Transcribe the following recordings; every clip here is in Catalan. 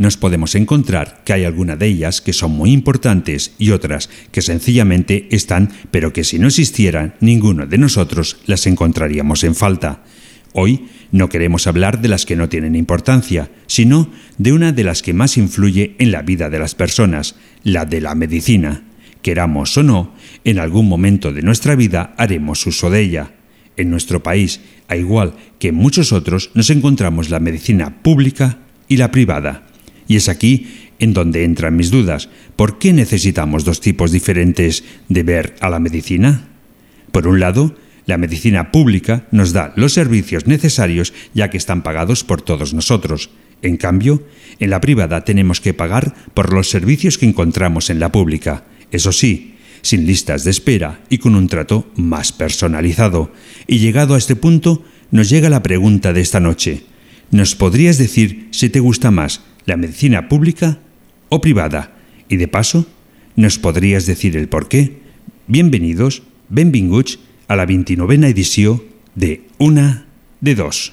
nos podemos encontrar que hay algunas de ellas que son muy importantes y otras que sencillamente están, pero que si no existieran, ninguno de nosotros las encontraríamos en falta. Hoy no queremos hablar de las que no tienen importancia, sino de una de las que más influye en la vida de las personas, la de la medicina. Queramos o no, en algún momento de nuestra vida haremos uso de ella. En nuestro país, a igual que en muchos otros, nos encontramos la medicina pública y la privada. Y es aquí en donde entran mis dudas. ¿Por qué necesitamos dos tipos diferentes de ver a la medicina? Por un lado, la medicina pública nos da los servicios necesarios ya que están pagados por todos nosotros. En cambio, en la privada tenemos que pagar por los servicios que encontramos en la pública. Eso sí, sin listas de espera y con un trato más personalizado. Y llegado a este punto, nos llega la pregunta de esta noche. ¿Nos podrías decir si te gusta más la medicina pública o privada? Y de paso, ¿nos podrías decir el por qué? Bienvenidos, benvinguts, a la 29a edició de Una de Dos.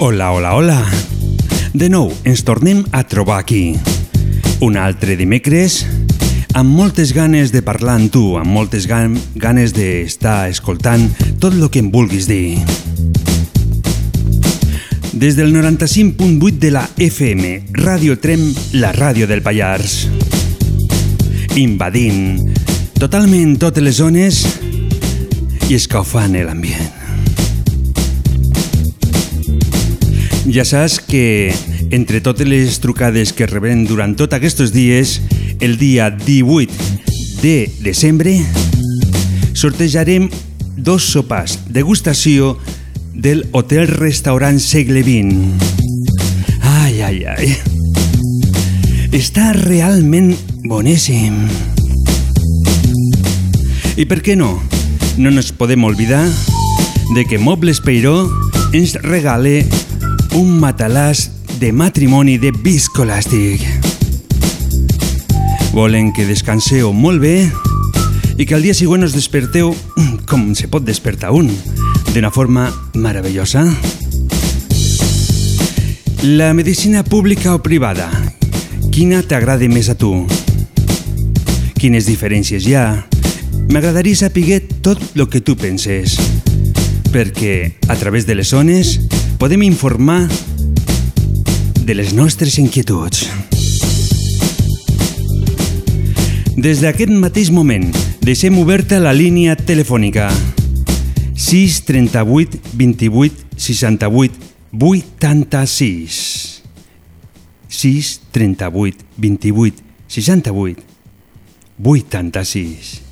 Hola, hola, hola. De nou, ens tornem a trobar aquí. Un altre dimecres amb moltes ganes de parlar amb tu, amb moltes gan ganes d'estar escoltant tot el que em vulguis dir. Des del 95.8 de la FM, Ràdio Trem, la ràdio del Pallars. Invadint totalment totes les zones i escaufant l'ambient. Ja saps que entre totes les trucades que rebem durant tots aquests dies, el dia 18 de desembre sortejarem dos sopars degustació del Hotel Restaurant Segle XX. Ai, ai, ai. Està realment boníssim. I per què no? No ens podem oblidar de que Mobles Peiró ens regale un matalàs de matrimoni de viscolàstic. Volen que descanseu molt bé i que al dia següent us desperteu com se pot despertar un, d'una forma meravellosa. La medicina pública o privada, quina t'agrada més a tu? Quines diferències hi ha? M'agradaria saber tot el que tu penses, perquè a través de les zones podem informar de les nostres inquietuds. Des d'aquest mateix moment, deixem oberta la línia telefònica. 6 38 28 68 86 6 38 28 68 86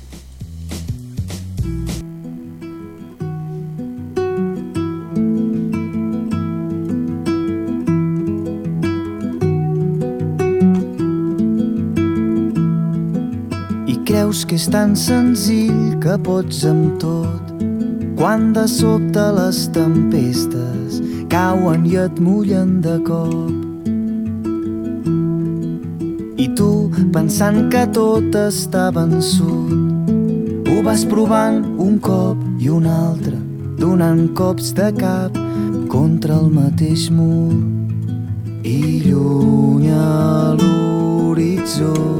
és tan senzill que pots amb tot quan de sobte les tempestes cauen i et mullen de cop. I tu, pensant que tot està vençut, ho vas provant un cop i un altre, donant cops de cap contra el mateix mur. I lluny a l'horitzó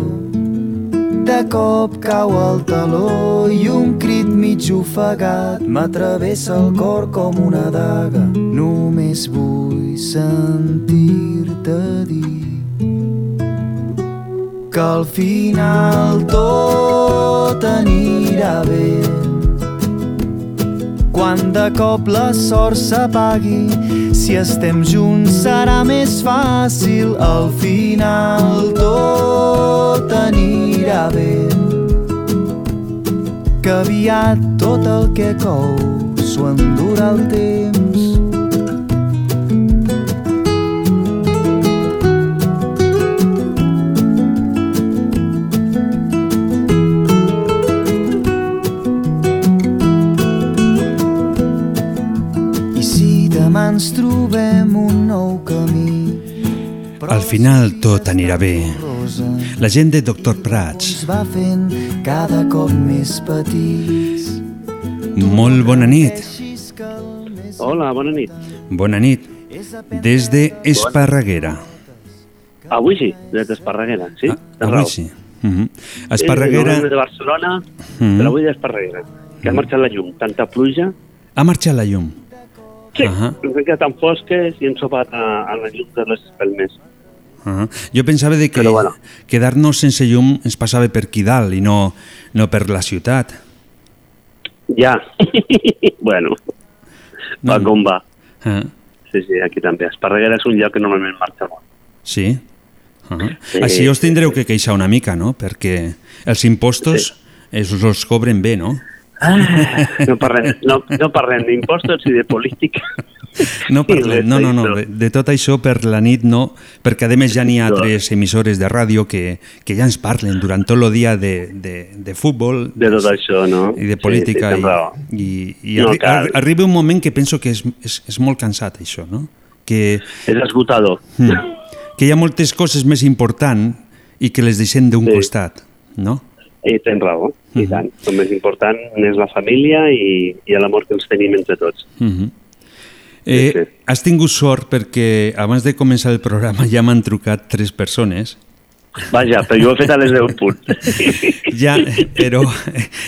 de cop cau el taló i un crit mig ofegat m'atravessa el cor com una daga. Només vull sentir-te dir que al final tot anirà bé. Quan de cop la sort s'apagui, si estem junts serà més fàcil. Al final tot anirà bé. Que aviat tot el que cou s'ho endurà el temps. Final tot anirà bé. La gent de Dr. Prats. va fent cada cop més petits. Molt bona nit. Hola, bona nit. Bona nit. Des de Esparreguera. Avui sí, des d'Esparreguera, sí? Ah, avui sí. Uh -huh. Sí, Esparreguera normalment de Barcelona, Mhm. però avui d'Esparreguera. Que ha marxat la llum, tanta pluja. ha marxat la llum. Sí, Ahà. ens hem quedat tan fosques i hem sopat a, a la llum de les espelmes. Uh -huh. Jo pensava de que Però bueno. quedar-nos sense llum ens passava per aquí dalt i no, no per la ciutat. Ja. bueno, va No. com va. Uh Sí, sí, aquí també. Esparreguera és un lloc que normalment marxa molt. Sí? Uh -huh. Sí, Així us sí, tindreu que queixar una mica, no? Perquè els impostos es els cobren bé, no? Ah, no parlem, no, no parlem d'impostos i de política. No parlem, no, no, no, de, de tot això per la nit no, perquè a més ja n'hi ha tres emissores de ràdio que, que ja ens parlen durant tot el dia de, de, de futbol De tot això, no? i de Sí, política sí, raó. i, i, i No arri cal. arri arriba un moment que penso que és, és, és molt cansat això, no? Que, És esgotador. mm, que hi ha moltes coses més importants i que les deixem d'un Sí. costat, no? I tens raó, i Mhm. tant. El més important és la família i, i l'amor que ens tenim entre tots. Uh -huh. eh, sí. Has tingut sort perquè abans de començar el programa ja m'han trucat tres persones Vaja, però jo ho he fet a les 10 punts. Ja, però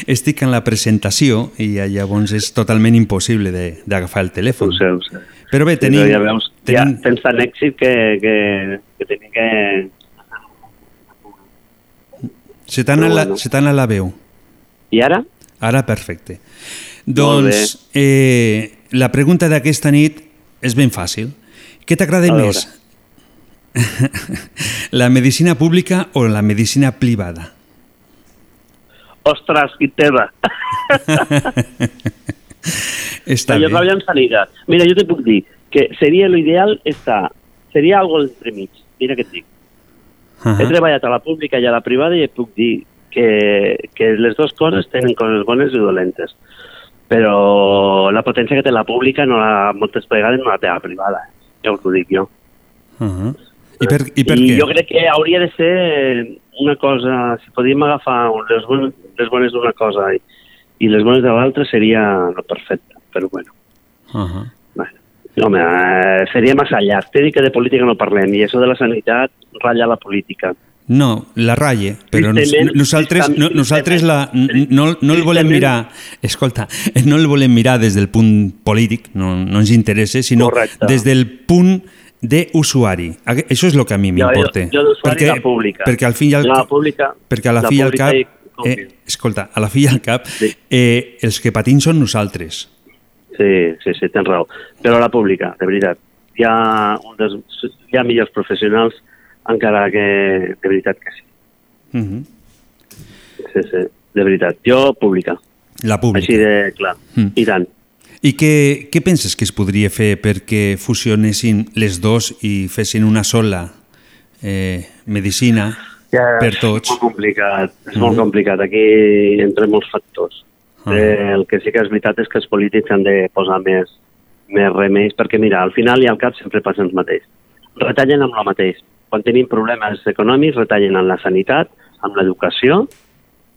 estic en la presentació i llavors és totalment impossible de- d'agafar el telèfon. ho sé, ho sé. Però bé, tenim... Però ja veus, tenim ja tens tant èxit que, que, que tenim que... se t'ha anat, la, bueno. anat la veu. I ara? Ara, perfecte. Doncs eh, la pregunta d'aquesta nit és ben fàcil. Què t'agrada més? la medicina pública o la medicina privada? Ostres, qui teva! Està jo bé. en sanitat. Mira, jo te puc dir que seria l'ideal estar... Seria algo entre mig. Mira què et dic. Uh He treballat a la pública i a la privada i puc dir que, que les dues coses tenen coses bones i dolentes. Però la potència que té la pública no la, moltes vegades no la té la privada. Ja us ho dic jo. Uh -huh. I per, i per I què? jo crec que hauria de ser una cosa, si podíem agafar les bones, les bones d'una cosa i, i les bones de l'altra seria lo perfecte, però bueno. Uh -huh. Bueno. Home, eh, seria massa llarg. T'he dit que de política no parlem i això de la sanitat ratlla la política. No, la ratlla, però nos, nosaltres, no, nosaltres la, no, no el volem mirar, escolta, no el volem mirar des del punt polític, no, no ens interessa, sinó Correcte. des del punt d'usuari. Això és el que a mi m'importa. Jo, jo d'usuari la pública. Perquè al fin i al, la pública, perquè a la, la fi i al cap, eh, escolta, a la fi i al cap, eh, els que patim són nosaltres. Sí, sí, sí, tens raó. Però la pública, de veritat, hi ha, un dels, hi ha millors professionals encara que de veritat que sí. Uh -huh. Sí, sí, de veritat. Jo, pública. La pública. Així de clar. Mm. I tant. I què, què penses que es podria fer perquè fusionessin les dos i fessin una sola eh, medicina Ja, per És tots. molt complicat, és Mhm. molt complicat. Aquí entren molts factors. Ah. Eh, el que sí que és veritat és que els polítics han de posar més, més remeis, perquè mira, al final i al cap sempre passen els mateix. Retallen amb el mateix. Quan tenim problemes econòmics, retallen en la sanitat, amb l'educació,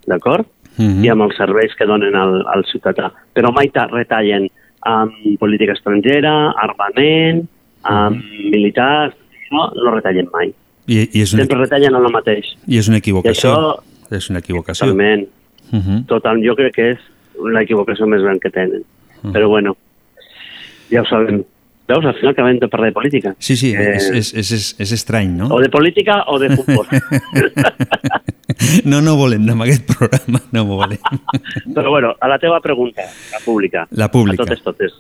d'acord? Mhm. i amb els serveis que donen al, al ciutadà. Però mai ta- retallen amb política estrangera, armament, amb militars, no, no retallen mai. I, i, és una, Sempre retallen en el mateix. I és una equivocació. I això- És una equivocació. Totalment. Uh -huh. Total, jo crec que és l'equivocació més gran que tenen. Però bueno, ja ho sabem. Veus, al final acabem de parlar de política. Sí, sí, Eh, és, és, és, és, és estrany, no? O de política o de futbol. No, no volem amb aquest programa, no ho volem. Però bueno, a la teva pregunta, la pública. La pública. A totes, totes.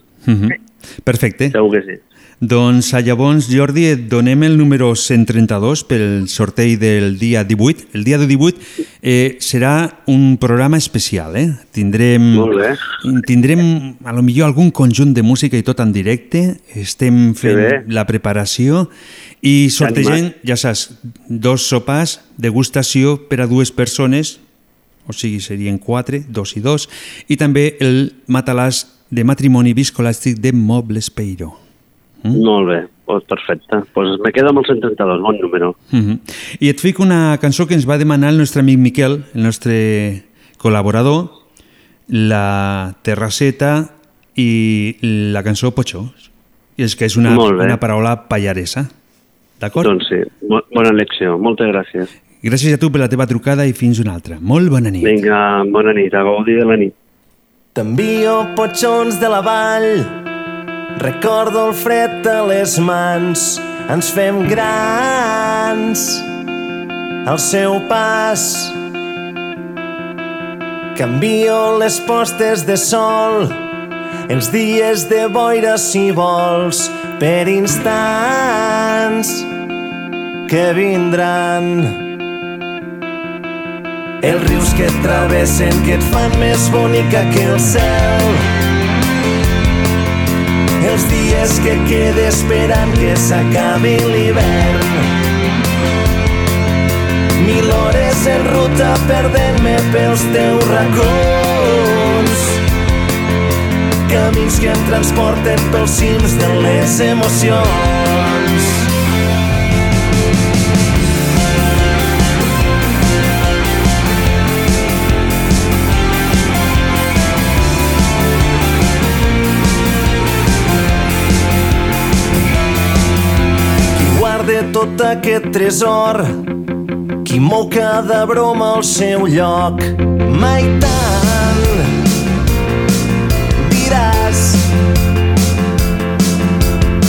Perfecte. Segur que sí. Doncs llavors, Jordi, et donem el número 132 pel sorteig del dia 18. El dia de 18 eh, serà un programa especial, eh? Tindrem, tindrem a lo millor algun conjunt de música i tot en directe. Estem fent la preparació i sortegem, ja saps, dos sopars, degustació per a dues persones, o sigui, serien quatre, dos i dos, i també el matalàs de matrimoni viscolàstic de Mobles Peiro. Mm? Molt bé, pues perfecte. Pues me quedo amb el 132, bon número. Uh -huh. I et fico una cançó que ens va demanar el nostre amic Miquel, el nostre col·laborador, la Terrasseta i la cançó Pochó. I és que és una, una paraula pallaresa. D'acord? Doncs sí, bo bona elecció. Moltes gràcies. Gràcies a tu per la teva trucada i fins una altra. Molt bona nit. Vinga, bona nit, a gaudir de la nit. T'envio potxons de la vall, recordo el fred a les mans, ens fem grans al seu pas. Canvio les postes de sol, els dies de boira si vols, per instants que vindran. Els rius que et travessen, que et fan més bonica que el cel. Els dies que quede esperant que s'acabi l'hivern. Mil hores en ruta perdent-me pels teus racons. Camins que em transporten pels cims de les emocions. Tot aquest tresor, qui mou cada broma al seu lloc, mai tant diràs.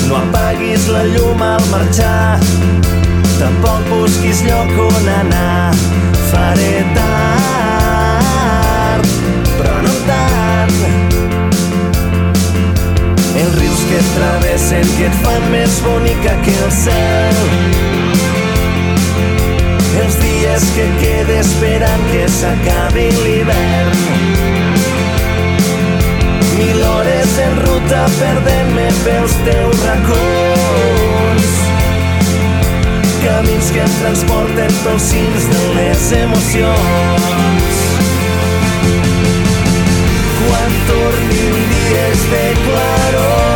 No apaguis la llum al marxar, tampoc busquis lloc on anar. Faré tard, que et travessen, que et fan més bonica que el cel. Els dies que quede esperant que s'acabi l'hivern. Mil hores en ruta perdent-me pels teus racons. Camins que em transporten pels cims de les emocions. Quan tornin dies de claror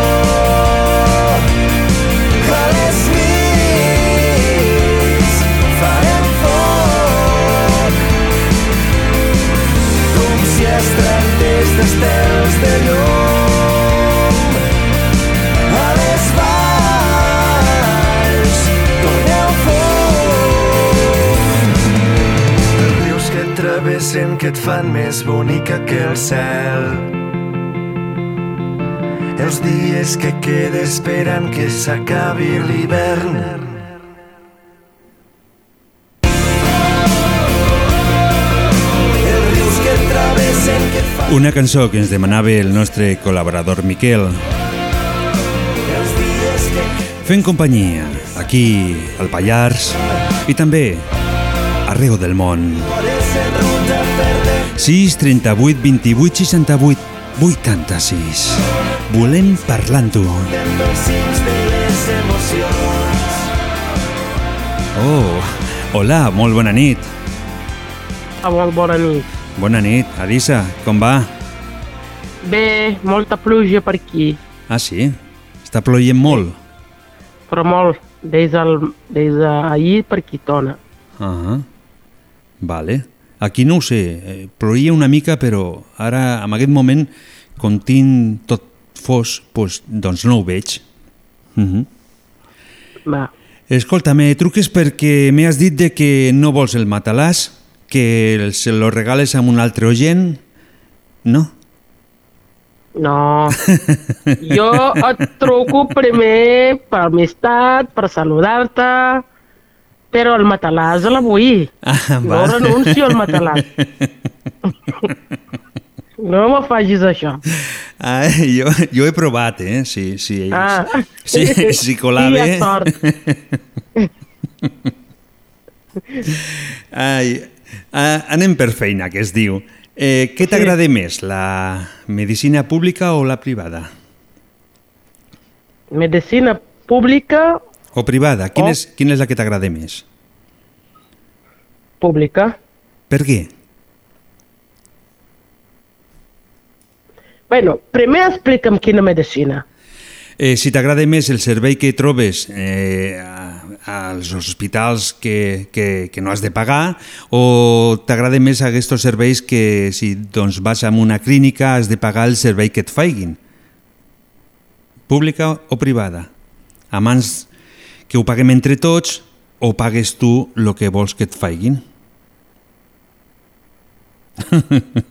d'estels de llum. A les valls torneu fum. Rius que et travessen que et fan més bonica que el cel. Els dies que queda esperant que s'acabi l'hivern Una cançó que ens demanava el nostre col·laborador Miquel. Fent companyia aquí al Pallars i també arreu del món. hores en ruta perdent 6 38 28 68 86. Volem parlar amb tu. Oh, Hola, molt bona nit. Ah, molt bona nit. Bona nit, Alissa, com va? Bé, molta pluja per aquí, Ah, sí? Està ploient molt? però molt. Des, d'ahir per aquí tona. Ah, vale. Aquí no ho sé, eh, ploïa una mica, però ara, en aquest moment, com tinc tot fos, pues, doncs no ho veig. Uh -huh. Va. Escolta, me truques perquè m'has dit de que no vols el matalàs, que se lo regales a un altre oient, no? No, jo et truco primer per amistat, per saludar-te, però el matalàs l'avui. Ah, No renuncio al matalàs. No me facis això. Ah, jo, jo he provat, eh? Sí, sí, Ah. sí, sí colava. Quina sort. Ai, ah, anem per feina, que es diu. Eh, què t'agrada més, la medicina pública o la privada? Medicina pública, O privada? Quina, Oh. és, quina és la que t'agrada més? pública. Per què? Bueno, primer explica'm quina medicina. Eh, si t'agrada més el servei que trobes eh, als hospitals que, que, que no has de pagar o t'agrada més aquests serveis que si doncs, vas a una clínica has de pagar el servei que et faiguin? Pública o privada? A mans que ho paguem entre tots o pagues tu el que vols que et faiguin?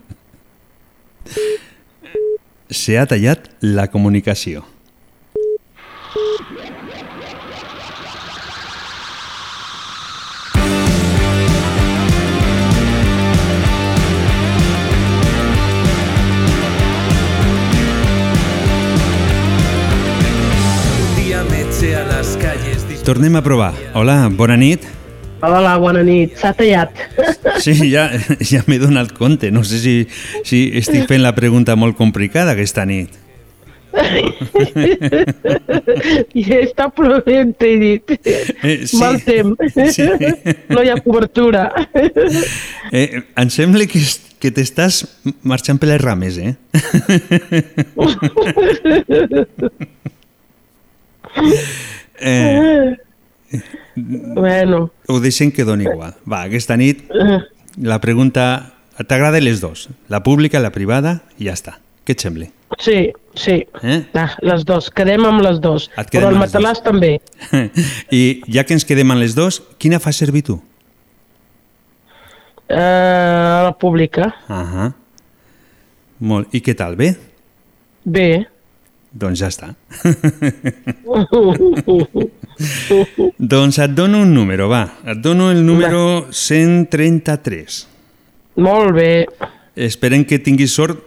Se ha tallat la comunicació. Tornem a provar. Hola, bona nit. Hola, bona nit. S'ha tallat. Sí, ja, ja m'he donat compte. No sé si, si estic fent la pregunta molt complicada aquesta nit. I està plovent, t'he dit. Eh, sí. Mal temps. Sí. No hi ha cobertura. Eh, em sembla que, que t'estàs marxant per les rames, eh? eh Bueno, ho deixem que doni igual. Va, aquesta nit la pregunta... T'agrada les dos, la pública, la privada, i ja està. Què et sembla? sí, sí. Eh? Ah, les dos, quedem amb les quedem Però el matalàs també. I ja que ens quedem amb les dos, quina fa servir tu? Eh, la pública. Ahà. Molt. I què tal, bé? Bé. Doncs ja està. doncs et dono un número, va. Et dono el número 133. Molt bé. Esperem que tinguis sort.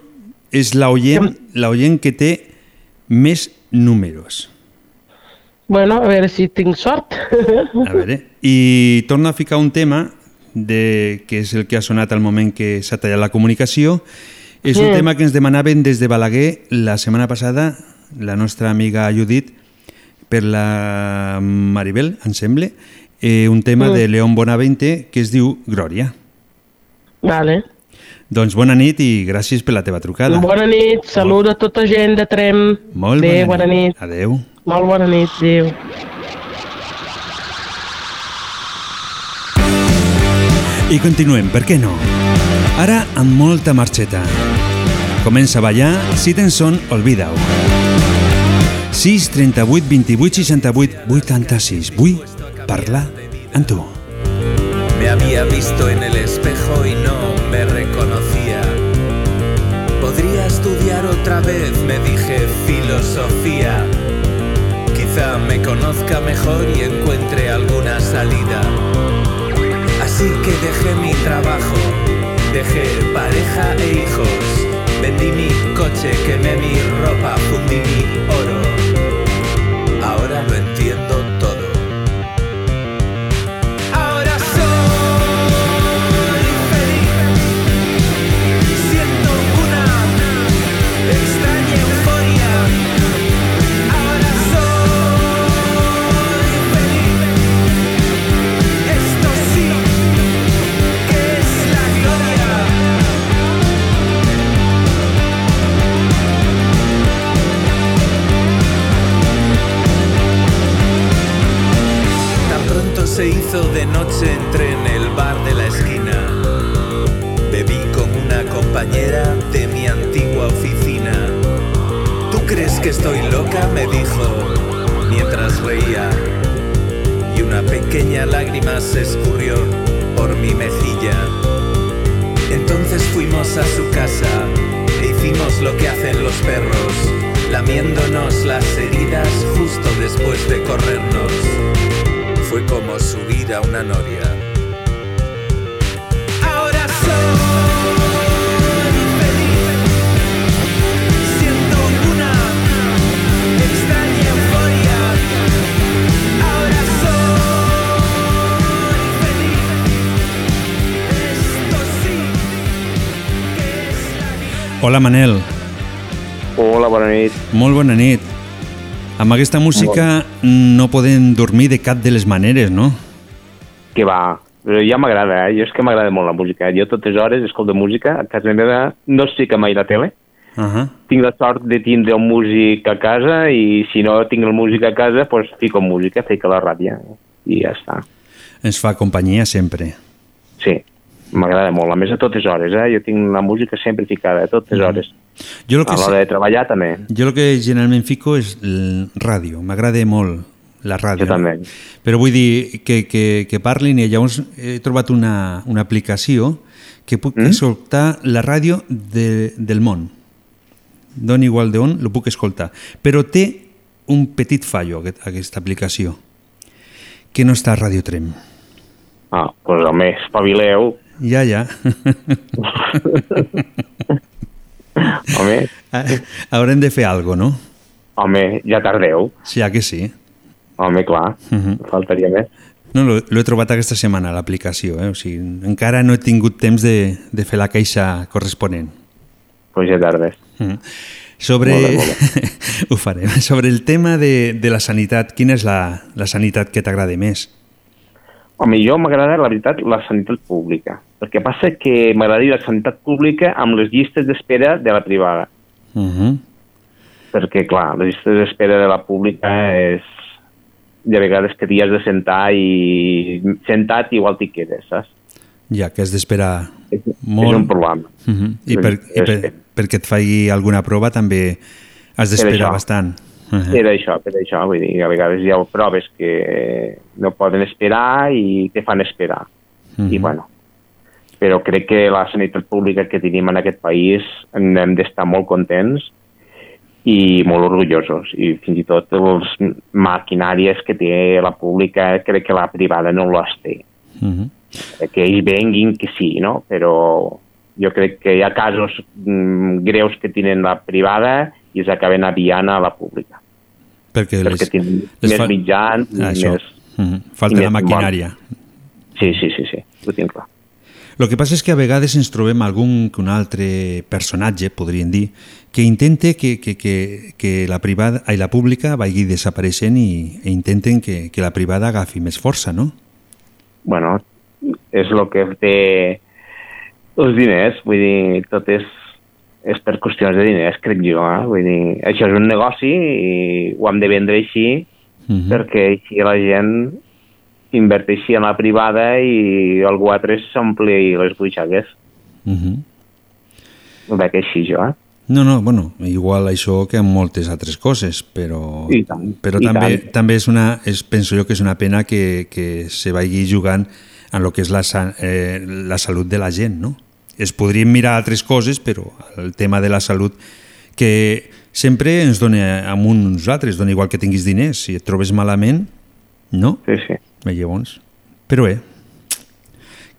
És l'oient l'oient que té més números. Bueno, a veure si tinc sort. A veure, i torna a ficar un tema de, que és el que ha sonat al moment que s'ha tallat la comunicació. És un Mm. tema que ens demanaven des de Balaguer la setmana passada, la nostra amiga Judit, per la Maribel, em sembla, eh, un tema Mm. de León Bonavente que es diu Glòria. Vale. Doncs bona nit i gràcies per la teva trucada. Bona nit, salut a tota gent de Trem. Molt Adéu, bona, bona nit. Adéu. Molt bona nit, adéu. I continuem, per què no? Ara amb molta marxeta. Comença a ballar, si tens son, olvida-ho. 6 38 28 68 86. Vull parlar amb tu. Me había visto en el espejo y no me reconocía. Podría estudiar otra vez, me dije filosofía. Quizá me conozca mejor y encuentre alguna salida. Así que dejé mi trabajo, dejé pareja e hijos. Vendí mi coche, quemé mi ropa, fundí mi oro. De noche, entré en el bar de la esquina. Bebí con una compañera de mi antigua oficina. ¿Tú crees que estoy loca? me dijo mientras reía. Y una pequeña lágrima se escurrió por mi mejilla. Entonces fuimos a su casa e hicimos lo que hacen los perros, lamiéndonos las heridas justo después de corrernos. Fue como subir a una noria. Ahora soy feliz. Siento una extraña euforia. Ahora soy feliz. Esto sí que es la vida. Hola Manel, Hola, bona nit. molt bona nit. Amb aquesta música no podem dormir de cap de les maneres, no? Que va, però ja m'agrada, eh? Jo és que m'agrada molt la música. Jo totes hores escolto música, a casa meva no estic mai la tele. Uh -huh. Tinc la sort de tindre un músic a casa i si no tinc el músic a casa, doncs fico música, fico la ràdio i ja està. Ens fa companyia sempre. Sí, m'agrada molt. A més, a totes hores, eh? Jo tinc la música sempre ficada, a totes hores. Jo el que, A l'hora de treballar també. jo el que generalment fico és el ràdio. M'agrada molt la ràdio. Jo també. Però vull dir que, que, que parlin i llavors he trobat una, una aplicació que puc mm? escoltar la ràdio de, del món. D'on igual d'on, lo puc escoltar. Però té un petit fallo, aquest, aquesta aplicació, que no està a Radio Trem. Ah, doncs home, espavileu. Ja, ja. Home, Haurem de fer alguna no? home, ja tardeu. Sí, ja que sí. Home, clar, Uh -huh. faltaria més. No, lo, lo he trobat aquesta setmana, l'aplicació. Eh? O sigui, encara no he tingut temps de, de fer la queixa corresponent. Doncs pues ja tardes. Mm. Sobre... Molt bé, molt Ho farem. Sobre el tema de, de la sanitat, quina és la, la sanitat que t'agrada més? Home, jo m'agrada, la veritat, la sanitat pública. El que passa que m'agradaria la sanitat pública amb les llistes d'espera de la privada. Uh -huh. Perquè, clar, les llistes d'espera de la pública és... De vegades que t'hi has de sentar i sentat igual t'hi quedes, saps? Ja, que has d'esperar molt. és un problema. Uh -huh. I, per, i per, perquè et faci alguna prova també has d'esperar bastant. Uh -huh. Per això, per això, vull dir, a vegades hi ha proves que no poden esperar i te fan esperar. Uh -huh. I, bueno, però crec que la sanitat pública que tenim en aquest país hem d'estar molt contents i molt orgullosos. I fins i tot les maquinàries que té la pública, crec que la privada no les té. Uh -huh. Que ells venguin, que sí, no? Però jo crec que hi ha casos mm, greus que tenen la privada i s'acaben aviant a la pública. Perquè, Perquè les, tenen les més fa- mitjans, Ah, això. més... Uh -huh. i Falta la maquinària. Sí, sí, sí, sí, ho tinc clar. El que passa és que a vegades ens trobem algun que un altre personatge, podríem dir, que intente que, que, que, que la privada i la pública vagi desapareixent i, i intenten que, que la privada agafi més força, no? bueno, és el que té els diners, vull dir, tot és, és per qüestions de diners, crec jo, eh? vull dir, això és un negoci i ho hem de vendre així Uh -huh. perquè així la gent inverteixi en la privada i algú altre s'ompli les butxaques. Uh -huh. Ho veig així jo, eh? No, no, bueno, igual això que amb moltes altres coses, però, I tant, però i també, tant. també és una, és, penso jo que és una pena que, que se vagi jugant en el que és la, eh, la salut de la gent, no? Es podrien mirar altres coses, però el tema de la salut que sempre ens dona amb uns altres, dona igual que tinguis diners, si et trobes malament, no? Sí, sí, I llavors, però bé,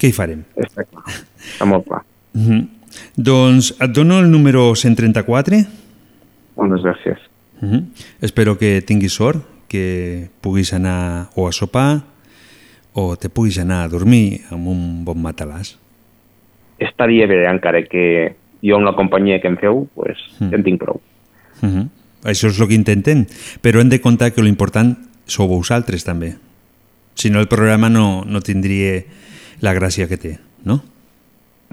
què hi farem? clar, està molt clar. Mm -hmm. Doncs et dono el número 134, Moltes gràcies. Uh -huh. Espero que tinguis sort, que puguis anar o a sopar o te puguis anar a dormir amb un bon matalàs. Estaria bé, encara que jo amb la companyia que em feu, pues, Mm. ja en tinc prou. Uh -huh. Això és el que intenten, però hem de comptar que l'important sou vosaltres també. Si no, el programa no, no tindria la gràcia que té, no?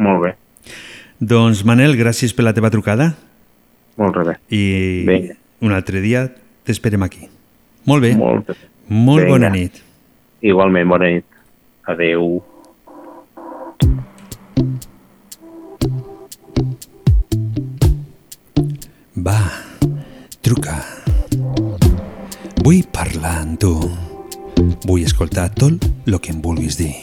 Molt bé, Doncs, Manel, gràcies per la teva trucada molt bé. i Vinga. un altre dia t'esperem aquí. Molt bé, Molt bé. molt Vinga. bona nit. Igualment, bona nit. Adeu. Va, truca. Vull parlar amb tu. Vull escoltar tot el que em vulguis dir.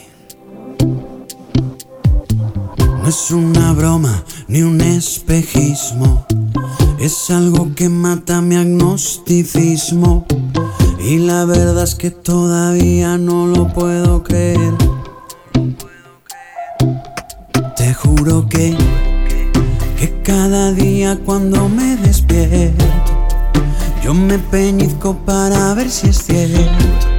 No es una broma ni un espejismo, es algo que mata mi agnosticismo. Y la verdad es que todavía no lo puedo creer. Te juro que, que cada día cuando me despierto, yo me peñizco para ver si es cierto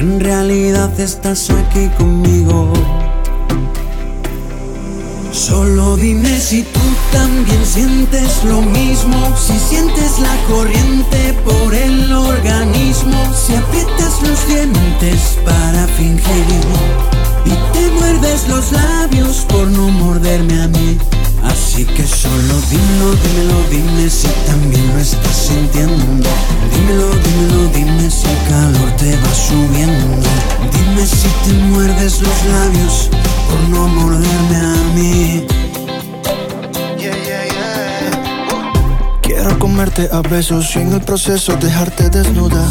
en realidad estás aquí conmigo. Solo dime si tú también sientes lo mismo, si sientes la corriente por el organismo, si aprietas los dientes para fingir y te muerdes los labios por solo dímelo, dímelo, dime si también lo estás sintiendo. Dímelo, dímelo, dime si el calor te va subiendo. Dime si te muerdes los labios por no morderme a mí. Comerte a besos y el proceso dejarte desnuda.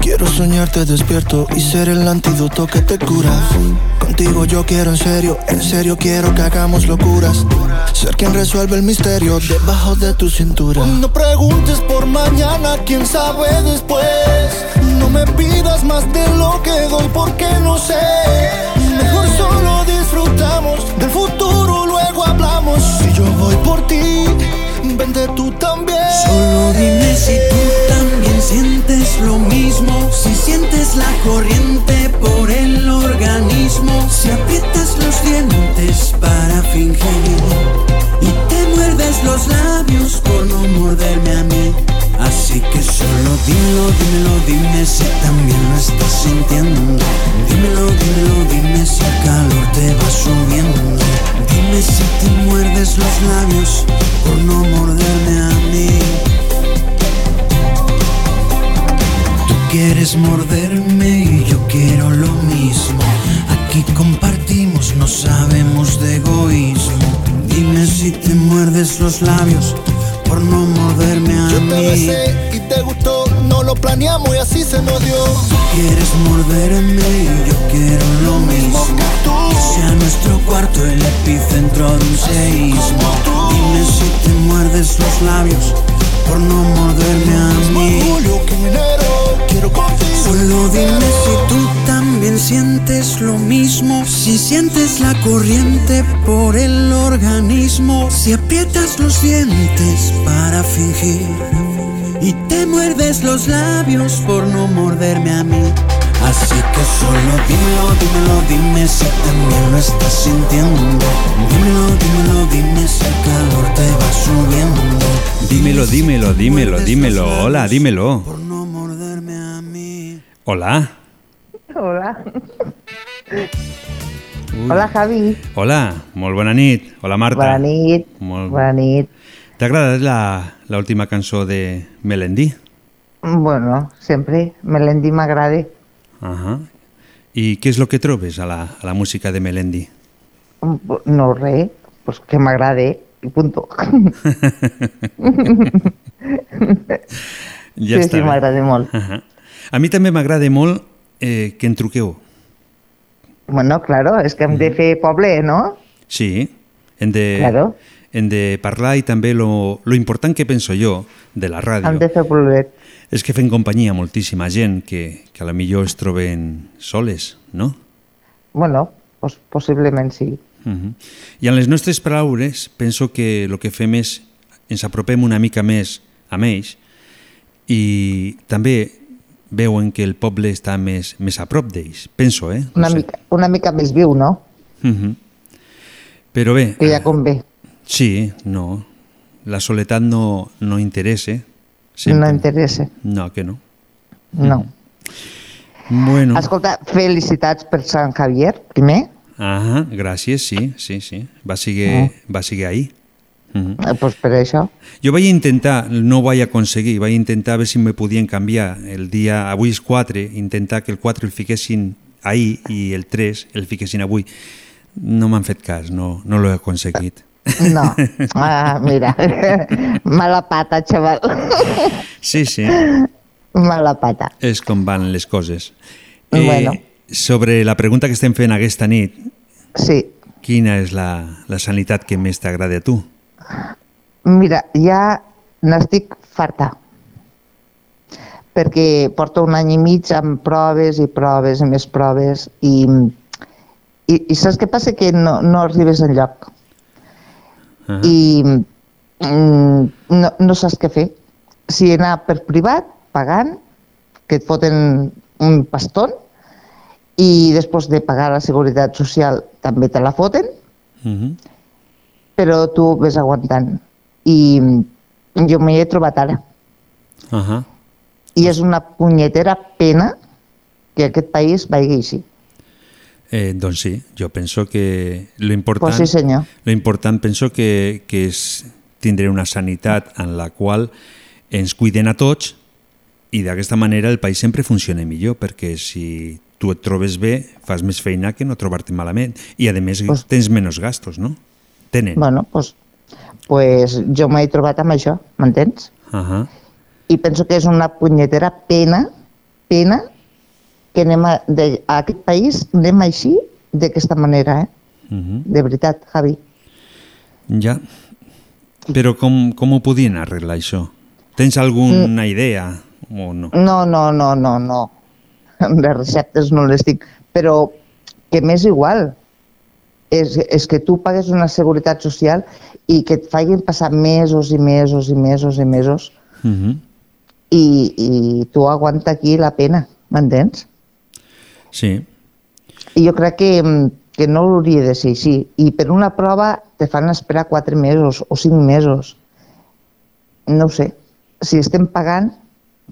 Quiero soñarte despierto y ser el antídoto que te cura. Contigo yo quiero en serio, en serio quiero que hagamos locuras. Ser quien resuelve el misterio debajo de tu cintura. No preguntes por mañana, quién sabe después. No me pidas más de lo que doy porque no sé. Mejor solo disfrutamos del futuro, luego hablamos. Si yo voy por ti, vente tú también. Solo dime si tú también sientes lo mismo, si sientes la corriente por el organismo, si aprietas los dientes para fingir y te muerdes los labios por no morderme a mí. Así que solo dímelo, dímelo, dime si también lo estás sintiendo. Dímelo, dímelo, dime si el calor te va subiendo. Dime si te muerdes los labios por no morderme a mí. Tú quieres morderme y yo quiero lo mismo. Aquí compartimos, no sabemos de egoísmo. Dime si te muerdes los labios por no morderme a Yo te besé y te gustó, no lo planeamos y así se nos dio. Quieres morderme y yo quiero lo mismo. Que sea nuestro cuarto el epicentro de un seísmo. Dime si te muerdes los labios por no morderme a mí. Quiero. Solo dime si tú también sientes lo mismo, si sientes la corriente por el organismo, si aprietas los dientes para fingir y te muerdes los labios por no morderme a mí. Así que solo dímelo, dímelo, dime si también lo estás sintiendo. Dímelo, dímelo, dime si el calor te va subiendo. Dímelo, dímelo, dímelo, dímelo. Hola, dímelo. Hola. Hola. Hola, Javi. Hola, molt bona nit. Hola, Marta. Bona nit. Molt... Bona nit. T'ha agradat la, la última cançó de Melendi? Bueno, sempre. Melendi m'agrada. Ahà. I què és el que trobes a la, a la música de Melendi? No, res. Pues que m'agrada. I punto. Ja sí, està sí, m'agrada molt. Ahà. A mi també m'agrada molt eh, que en truqueu. Bueno, claro, és que hem de fer poble, no? Sí, hem de, Claro. hem de parlar i també lo, lo important que penso jo de la ràdio Hem de fer poblet. És que fem companyia a moltíssima gent que, que a la millor es troben soles, no? Bueno, pues, possiblement sí. Uh -huh. I en les nostres paraules penso que el que fem és ens apropem una mica més a ells i també veuen que el poble està més, més a prop d'ells, penso, eh? Una, mica, una mica més viu, no? Uh -huh. Però bé, Que ja convé. sí, no, la soledat no, no interessa. No interessa. No, que no. No. Bueno, Escolta, felicitats per Sant Javier, primer. ah, gràcies, sí, sí, sí. Va seguir, va seguir ahir. Uh -huh. Eh, pues per això. Jo vaig intentar, no ho vaig aconseguir, vaig intentar a veure si me podien canviar el dia, avui és 4, intentar que el 4 el fiquessin ahir i el 3 el fiquessin avui. No m'han fet cas, no, no l'he aconseguit. No, ah, mira, mala pata, xaval. Sí, sí, Mala pata. és com van les coses. Bueno. Sobre la pregunta que estem fent aquesta nit, Sí, quina és la, la sanitat que més t'agrada a tu? mira, ja n'estic farta. Perquè porto un any i mig amb proves i proves i més proves i, i, i saps què passa? Que no, no arribes enlloc. Uh I mm, no, no saps què fer. Si anar per privat, pagant, que et foten un paston, i després de pagar la seguretat social també te la foten, Uh -huh. però tu ves aguantant. I jo m'hi he trobat ara. Uh -huh. I és una punyetera pena que aquest país vagi així. Eh, doncs sí, jo penso que lo important, Pues sí, senyor. lo important penso que, que és tindre una sanitat en la qual ens cuiden a tots i d'aquesta manera el país sempre funciona millor, perquè si tu et trobes bé, fas més feina que no trobar-te malament. I, a més, Pues- tens menys gastos, no? Tenen. Bueno, pues, pues jo m'he trobat amb això, m'entens? Uh -huh. I penso que és una punyetera pena, pena, que anem a, de, a aquest país anem així d'aquesta manera, eh? Uh -huh. De veritat, Javi. Ja. Però com, com ho podien arreglar, això? Tens alguna Mm. idea o no? No, no, no, no, no. Les receptes no les dic. Però que m'és igual. És, és que tu pagues una seguretat social i que et facin passar mesos i mesos i mesos i mesos Uh -huh. i, i tu aguanta aquí la pena, m'entens? Sí. I jo crec que, mm, que no hauria de ser així. I per una prova te fan esperar quatre mesos o cinc mesos. No ho sé. Si estem pagant,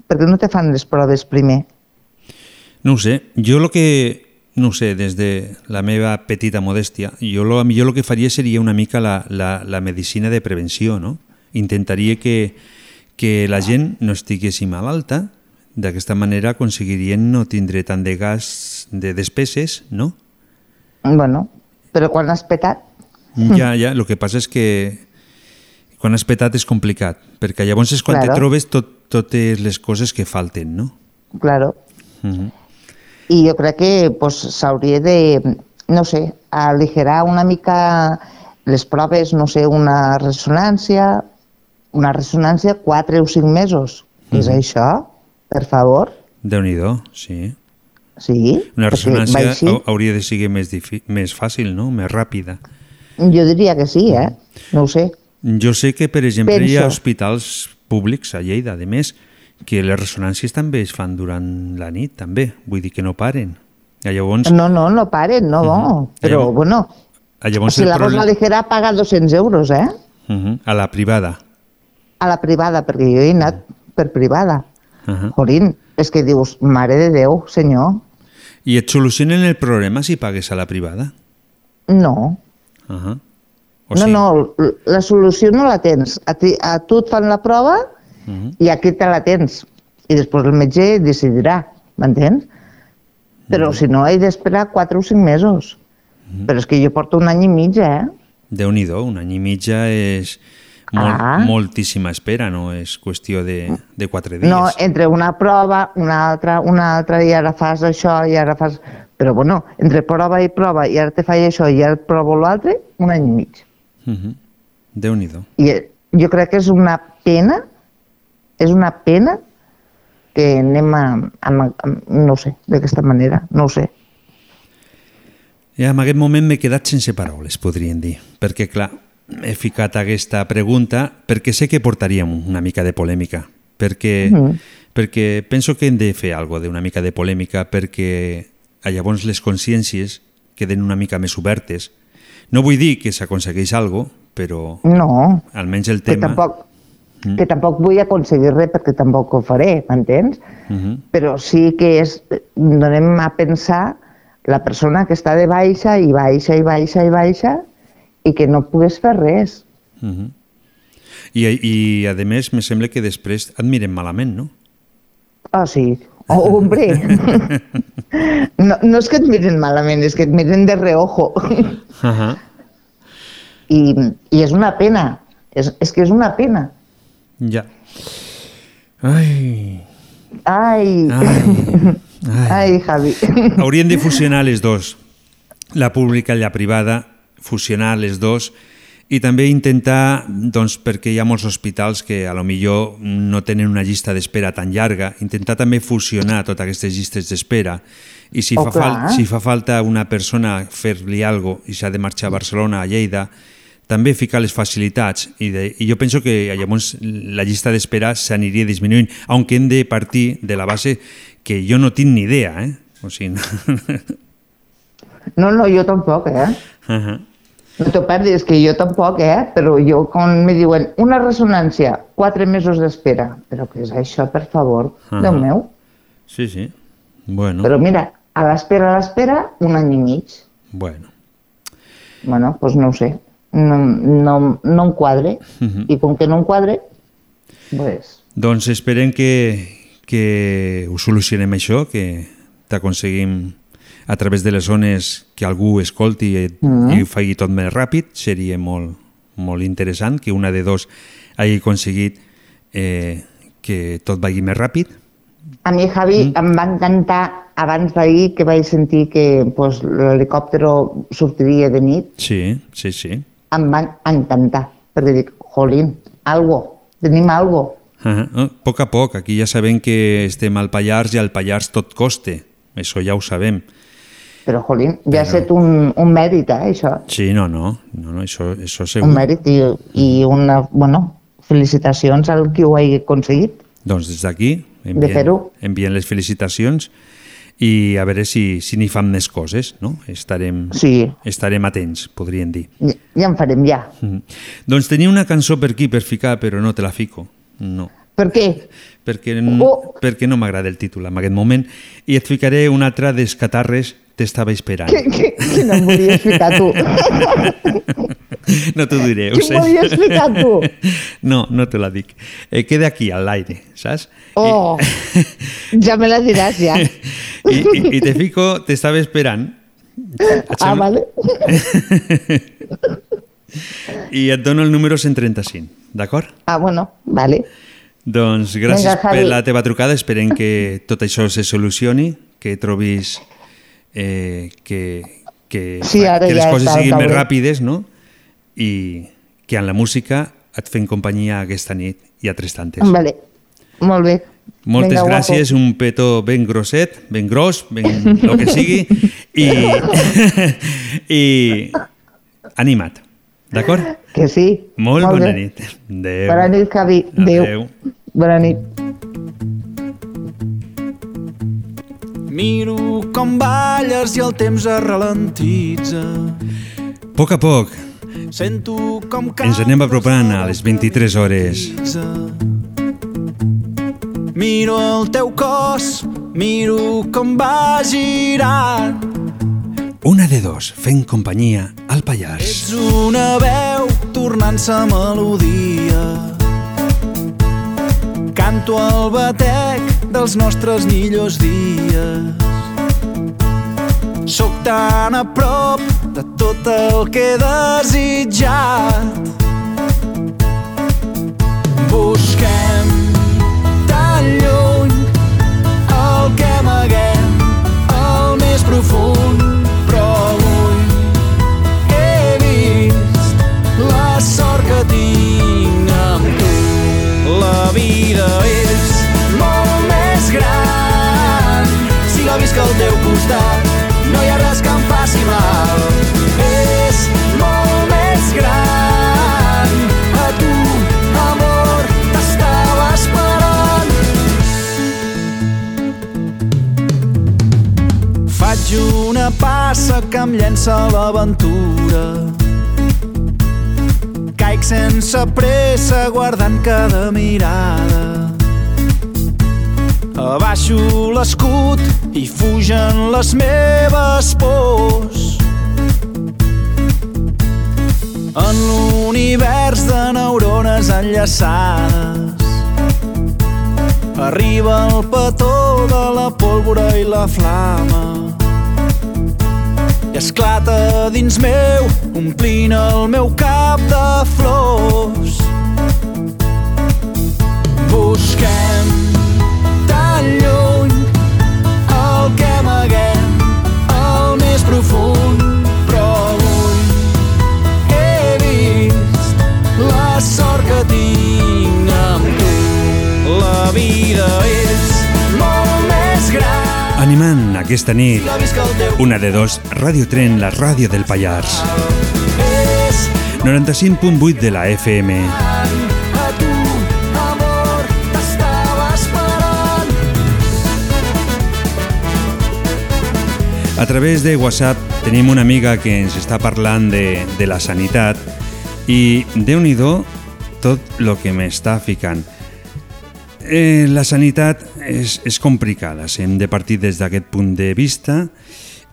per què no te fan les proves primer? No ho sé, jo el que, no sé, des de la meva petita modèstia, jo lo, millor el que faria seria una mica la, la, la medicina de prevenció, no? Intentaria que, que la gent no estiguessi malalta, d'aquesta manera aconseguirien no tindre tant de gas de despeses, no? Bueno, però quan has petat, Ja, ja, el que passa és que quan has petat és complicat, perquè llavors és quan Claro. te trobes tot, totes les coses que falten, no? claro. Uh -huh. I jo crec que pues, s'hauria de, no sé, aligerar una mica les proves, no sé, una ressonància, una ressonància 4 o 5 mesos. Què és Mhm. això? Per favor? Déu-n'hi-do, sí. Sí? Una ressonància així. hau- hauria de ser més, més fàcil, no? més ràpida. Jo diria que sí, eh? No ho sé. Jo sé que, per exemple, hi ha Penso. hospitals públics a Lleida, a més, que les ressonàncies també es fan durant la nit, també. Vull dir que no paren. I llavors, No, no, no paren, no, no. Però, Llavors- bueno, a llavors si la problema... aligerar, paga 200 euros, eh? Uh -huh. A la privada. A la privada, perquè jo he anat per privada. Uh -huh. Jorín, és que dius, mare de Déu, senyor, I et solucionen el problema si pagues a la privada? no. Uh -huh. no, no, l- la solució no la tens. A, ti, a tu et fan la prova Uh -huh. i aquí te la tens. I després el metge decidirà, m'entens? Però si no, he d'esperar 4 o 5 mesos. Però és que jo porto un any i mig, eh? Déu-n'hi-do, un any i mitja és molt, Ah. moltíssima espera, no és qüestió de, de quatre dies. No, entre una prova, una altra, una altra, i ara fas això, i ara fas... Però bueno, entre prova i prova, i ara te faig això, i ara et provo l'altre, un any i mig. Uh -huh. Déu-n'hi-do. I eh, jo crec que és una pena, és una pena que anem a, a, a no ho sé, d'aquesta manera, no ho sé. Ja en aquest moment m'he quedat sense paraules, podríem dir, perquè clar, he ficat aquesta pregunta perquè sé que portaríem una mica de polèmica, perquè, Mhm. perquè penso que hem de fer alguna d'una mica de polèmica perquè a llavors les consciències queden una mica més obertes. No vull dir que s'aconsegueix alguna però No, almenys el que tema... tampoc, Mm. que tampoc vull aconseguir res perquè tampoc ho faré, m'entens? Uh -huh. Però sí que és, donem a pensar la persona que està de baixa i baixa i baixa i baixa i que no pugues fer res. Uh -huh. I, I, a més, me sembla que després et miren malament, no? Ah, sí, Oh, hombre! No, no és que et miren malament, és que et miren de reojo. Uh -huh. I, I és una pena, és, és que és una pena. Ja. Ai, Ai, ai, ai. ai, Javi. Haurien de fusionar les dos, la pública i la privada, fusionar les dos i també intentar, doncs, perquè hi ha molts hospitals que a lo millor no tenen una llista d'espera tan llarga, intentar també fusionar totes aquestes llistes d'espera i si, Oh, fa, fal si fa falta una persona fer-li alguna i s'ha de marxar a Barcelona, a Lleida, també ficar les facilitats i, de, i jo penso que llavors la llista d'espera s'aniria disminuint, aunque hem de partir de la base que jo no tinc ni idea, eh? O sigui, No, no, jo tampoc, eh? Uh -huh. No t'ho perdis, que jo tampoc, eh? Però jo, quan me diuen una ressonància, quatre mesos d'espera. Però què és això, per favor? Ah. Déu meu. Sí, sí. Bueno, Però mira, a l'espera, a l'espera, un any i mig. bueno. Bueno, doncs no ho sé. No, no, no em quadre. Mhm. I com que no em quadre, pues, Doncs esperem que, que ho solucionem això, que t'aconseguim a través de les zones que algú escolti i, Mhm. i ho faci tot més ràpid. Seria molt, molt interessant que una de dos hagi aconseguit eh, que tot vagi més ràpid. A mi, Javi, mm. em va encantar abans d'ahir que vaig sentir que pues, l'helicòptero sortiria de nit. Sí, sí, sí. Em va encantar, perquè dic, jolín, algo, tenim algo. Uh -huh. A poc a poc, aquí ja sabem que estem al Pallars i al Pallars tot coste. Això ja ho sabem. Però, jolín, ja ha Però- estat un, un mèrit, eh, això. Sí, no, no, no, no això, això segur. Un mèrit i, i una, bueno, felicitacions al qui ho hagi aconseguit. Doncs des d'aquí De enviem, fer-ho. enviem les felicitacions i a veure si, si n'hi fan més coses, no? Estarem, Sí. estarem atents, podríem dir. Ja, ja en farem, ja. Mhm. Doncs tenia una cançó per aquí per ficar, però no te la fico. No. Per què? Perquè, Oh. perquè no m'agrada el títol en aquest moment i et ficaré una altra dels catarres T'estava esperant. Que, que, que no em volies ficar tu. No t'ho diré, Que em volies ficar tu. No, no te la dic. Eh, queda aquí, al aire, saps? Oh, ja me la diràs, ja. I, i, i te fico, t'estava esperant. Et Ah, vale. I et dono el número 135, d'acord? Ah, bueno, vale. Doncs gràcies Vinga, Javi. per la teva trucada, esperem que tot això se solucioni, que trobis eh, que, que, Sí, que les ja coses siguin més ràpides, no? I que en la música et fem companyia aquesta nit i altres tantes. Vale, molt bé. Moltes Vinga, gràcies, guapo. un petó ben grosset, ben gros, ben el que sigui, i, i anima't, d'acord? Que sí. Molt, bona bé. nit. Adéu. Bona nit, Javi. Adéu. Adéu. Bona nit. Miro com balles i el temps es ralentitza. A poc a poc Sento com ens anem apropant a les 23 hores. Miro el teu cos, miro com va girant. Una de dos, fent companyia al Pallars. Ets una veu tornant-se melodia. Canto el batec dels nostres millors dies. Soc tan a prop de tot el que he desitjat. Busquem tan lluny el que amaguem al més profund, és molt més gran si la visc al teu costat. No hi ha res que em faci mal. És molt més gran. A tu, amor, t'estava esperant. Faig una passa que em llença l'aventura. Caic sense pressa guardant cada mirada. Abaixo l'escut i fugen les meves pors. En l'univers de neurones enllaçades Arriba el petó de la pólvora i la flama i esclata dins meu, omplint el meu cap de flors. Busquem tan lluny Animant aquesta nit, una de dos, Ràdio Tren, la ràdio del Pallars. 95.8 de la FM. A través de WhatsApp tenim una amiga que ens està parlant de, de la sanitat i déu nhi tot el que m'està ficant. Eh, la sanitat és, és complicada, si hem de partir des d'aquest punt de vista.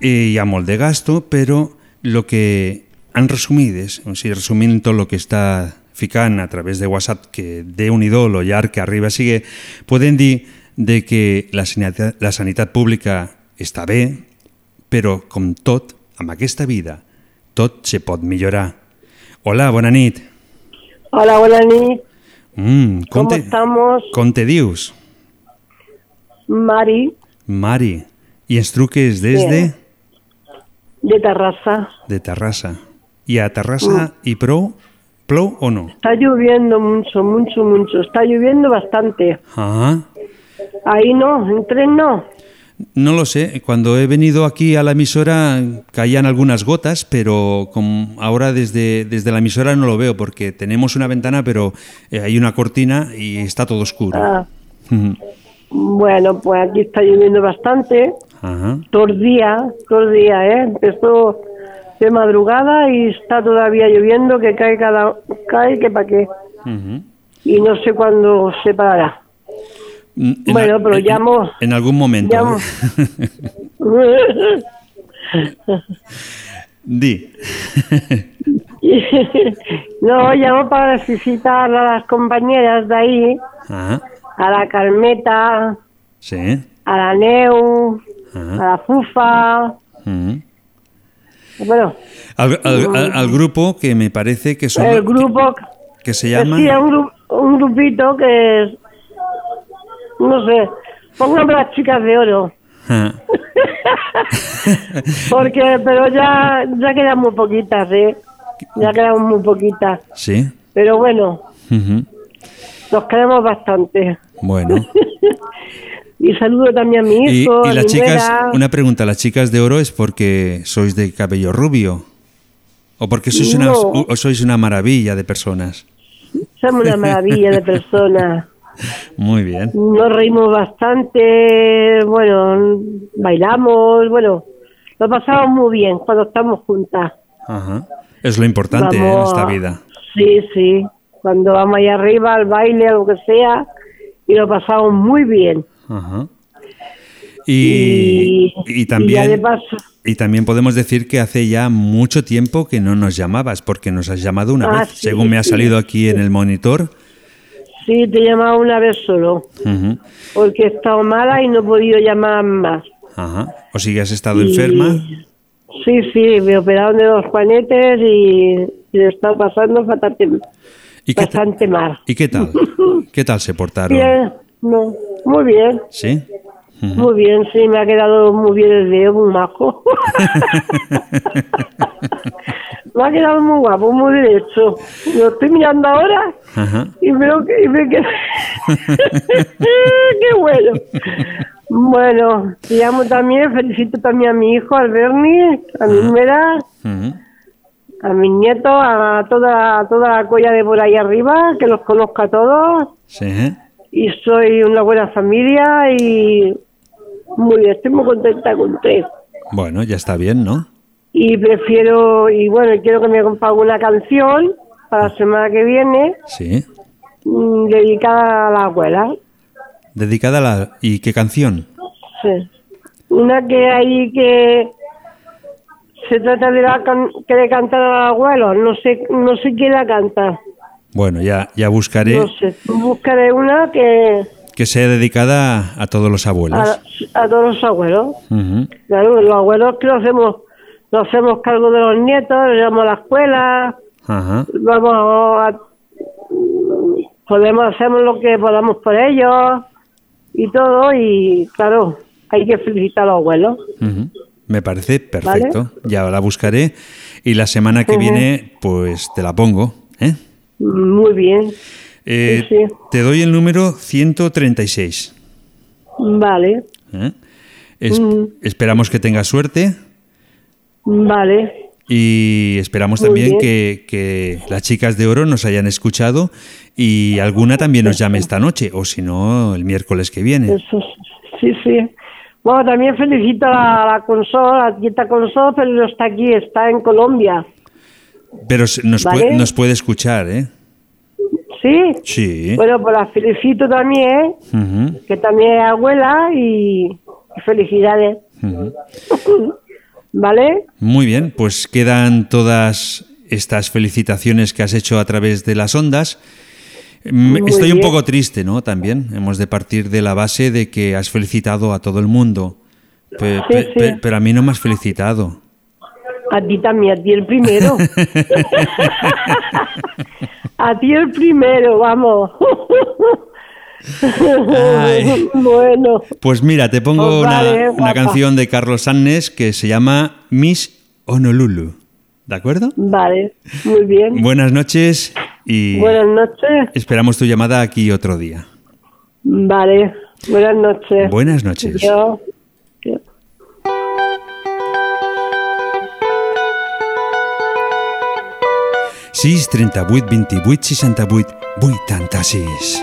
Eh, hi ha molt de gasto, però el que en resumides, o sigui, resumint tot el que està ficant a través de WhatsApp, que déu nhi lo llarg que arriba sigue, podem dir de que la sanitat, la sanitat pública està bé, però com tot, amb aquesta vida, tot se pot millorar. Hola, bona nit. Hola, buena nit. Mm, com ¿Cómo te, estamos? com te dius? Mari, Mari. I ens truques des de, Bien. de Terrassa. de Terrassa. I a Terrassa hi prou? Plou o no? Está lloviendo mucho, mucho, mucho. Está lloviendo bastante. Ah, Ahí no, en tren no. No lo sé. Cuando he venido aquí a la emisora caían algunas gotas, pero como ahora desde, desde la emisora no lo veo porque tenemos una ventana, pero eh, hay una cortina y está todo oscuro. Ah, bueno, pues aquí está lloviendo bastante. Ajá. Todo el día, todo el día, ¿eh? Empezó de madrugada y está todavía lloviendo, que cae cada... cae que para qué. Ujú. Y no sé cuándo se parará. En Bueno, a- pero en- llamo- En algún momento. llamo. Di. no, llamo para felicitar a las compañeras de ahí, Ah, a la Carmeta, sí. a la Neu, a Ah. la Fufa. Mm. Bueno, Al, al- al- al grupo que me parece que son el grupo, que se llama sí, un, un grupito que es, no sé, póngame las chicas de oro, Ah, porque, pero ya, ya quedan muy poquitas, ¿eh? Ya quedan muy poquitas, sí. pero bueno, nos quedamos bastante. Bueno. Y saludo también a mi Y, hijo, y a las chicas, una pregunta, ¿las chicas de oro es porque sois de cabello rubio? ¿O porque sois, una, o sois una maravilla de personas? Somos una maravilla de personas. Muy bien. Nos reímos bastante, bueno, bailamos, bueno, lo pasamos muy bien cuando estamos juntas. Ajá. Es lo importante ¿eh? en esta vida. Sí, sí, cuando vamos allá arriba al baile, a lo que sea, y lo pasamos muy bien. Ajá. Y, y y también, paso, y también podemos decir que hace ya mucho tiempo que no nos llamabas, porque nos has llamado una Ah, vez, sí, según me ha sí. salido aquí en el monitor. Sí, te he llamado una vez solo, porque he estado mala y no he podido llamar más. Ajá. O si has estado Y- enferma. Sí, sí, me operaron de dos juanetes y, y lo he estado pasando bastante, ¿Y qué, bastante mal. ¿Y qué tal? ¿Qué tal se portaron? Bien, no, muy bien, ¿Sí? Muy bien, sí, me ha quedado muy bien el dedo, muy majo. me ha quedado muy guapo, muy derecho. Lo estoy mirando ahora y veo que, y que... ¡Qué bueno! Bueno, te llamo también, felicito también a mi hijo, al Bernie, a mi nuera, a mis nietos, a toda, a toda la colla de por ahí arriba, que los conozco a todos. Sí. Y soy una buena familia y muy bien, estoy muy contenta con tres. Bueno, ya está bien, ¿no? Y prefiero, y bueno, quiero que me componga una canción para la semana que viene, Sí. mm, dedicada a la abuela. Dedicada a la... ¿Y qué canción? Sí. Una que hay que se trata de la can- que le cantan al abuelo, no sé, no sé quién la canta. Bueno, ya, ya buscaré. No sé, buscaré una que Que sea dedicada a todos los abuelos. a, a todos los abuelos. Claro, los abuelos que nos hacemos, nos hacemos cargo de los nietos, llevamos a la escuela, Ajá. vamos a, podemos hacer lo que podamos por ellos y todo y claro, hay que felicitar a los abuelos. Me parece perfecto. Ya la buscaré y la semana que viene pues te la pongo. ¿eh? Muy bien, Eh, Sí, sí. Te doy el número 136. vale, ¿eh? Es- Ujú. Esperamos que tengas suerte vale, y esperamos Muy también que, que las chicas de oro nos hayan escuchado y alguna también nos llame esta noche o si no el miércoles que viene. eso sí, sí. Bueno, también felicito a la consola, a Tieta Consol, pero no está aquí, está en Colombia. Pero nos, Vale. puede, nos puede escuchar, ¿eh? ¿Sí? Sí. Bueno, pues la felicito también, Ujú, que también es abuela y felicidades. ¿Vale? Muy bien, pues quedan todas estas felicitaciones que has hecho a través de las ondas. Mm, Muy Estoy un poco triste, ¿no? También hemos de partir de la base de que has felicitado a todo el mundo. Pe- Sí, pe- sí. pe- pero a mí no me has felicitado. A ti también, a ti el primero. a ti el primero, vamos. Ay. bueno, Pues mira, te pongo Pues una, vale, una canción de Carlos Sannes que se llama Miss Honolulu. ¿De acuerdo? vale, muy bien. Buenas noches y Buenas noches. esperamos tu llamada aquí otro día. Vale, buenas noches. Buenas noches. Yo. 6 38 28 68 86.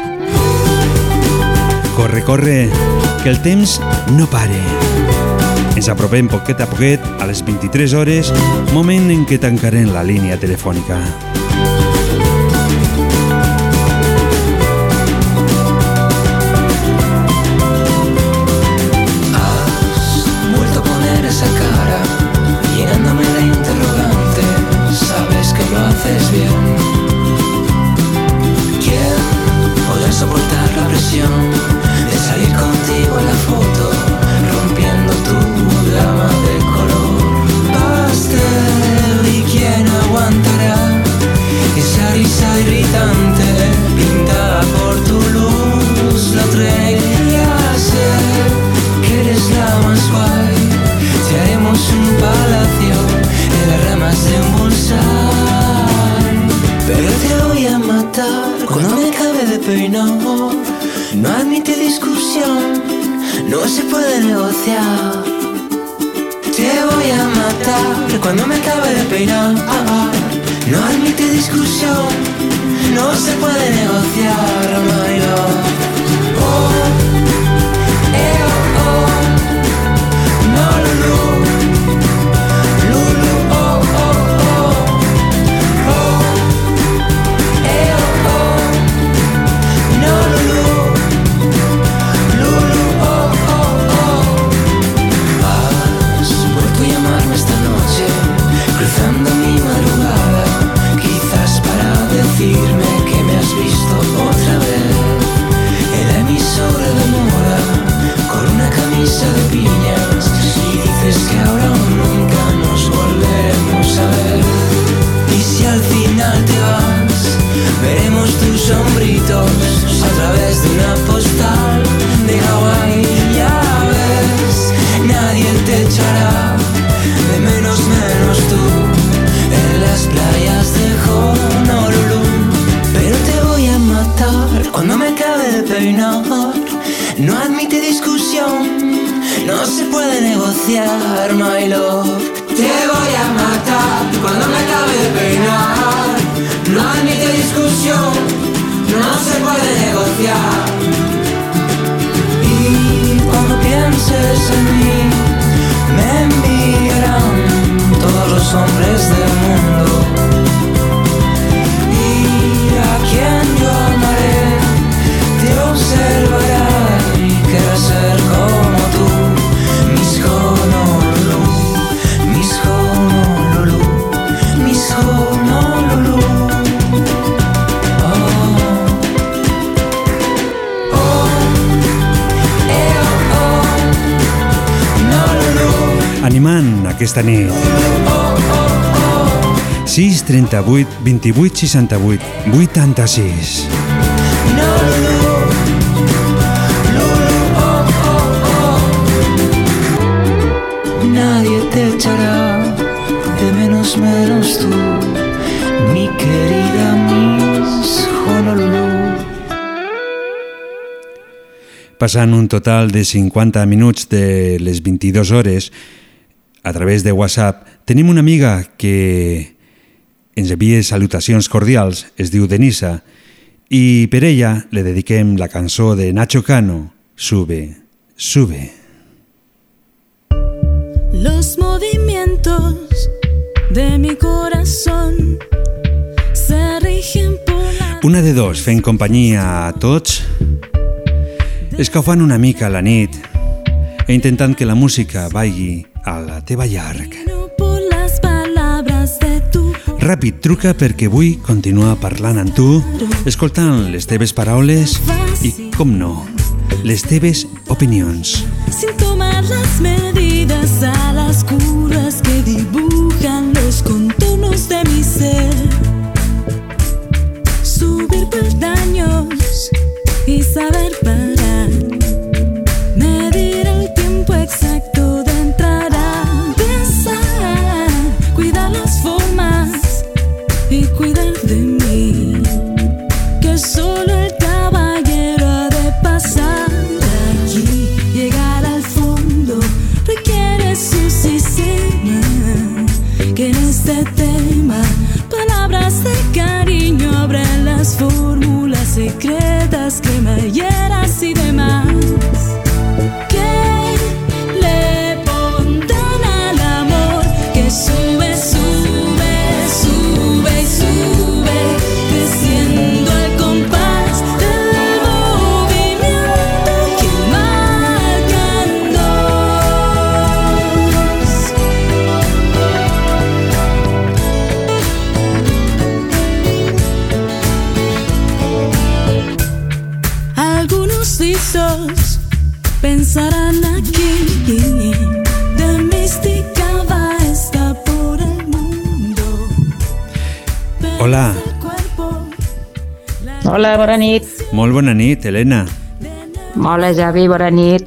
Corre, corre, que el temps no pare. Ens apropem poquet a poquet a les 23 hores, moment en què tancarem la línia telefònica. 38 28 68 86 Nadie te echará de menos menos tú, mi querida Miss Honolulu. Passant un total de 50 minuts de les 22 hores, a través de WhatsApp, tenim una amiga que ens envia salutacions cordials, es diu Denisa, i per ella le dediquem la cançó de Nacho Cano, Sube, Sube. Los movimientos de mi corazón se rigen por la... Una de dos, fent companyia a tots, escalfant una mica la nit e intentant que la música vagi a la teva llarg. Ràpid, truca perquè vull continuar parlant amb tu, escoltant les teves paraules i, com no, les teves opinions. sin tomar las medidas a las curvas yeah. Listos pensarán aquí de mística va esta por el mundo. Hola, Hola, bona nit. molt bona nit, Helena. Hola, Javi, bona nit.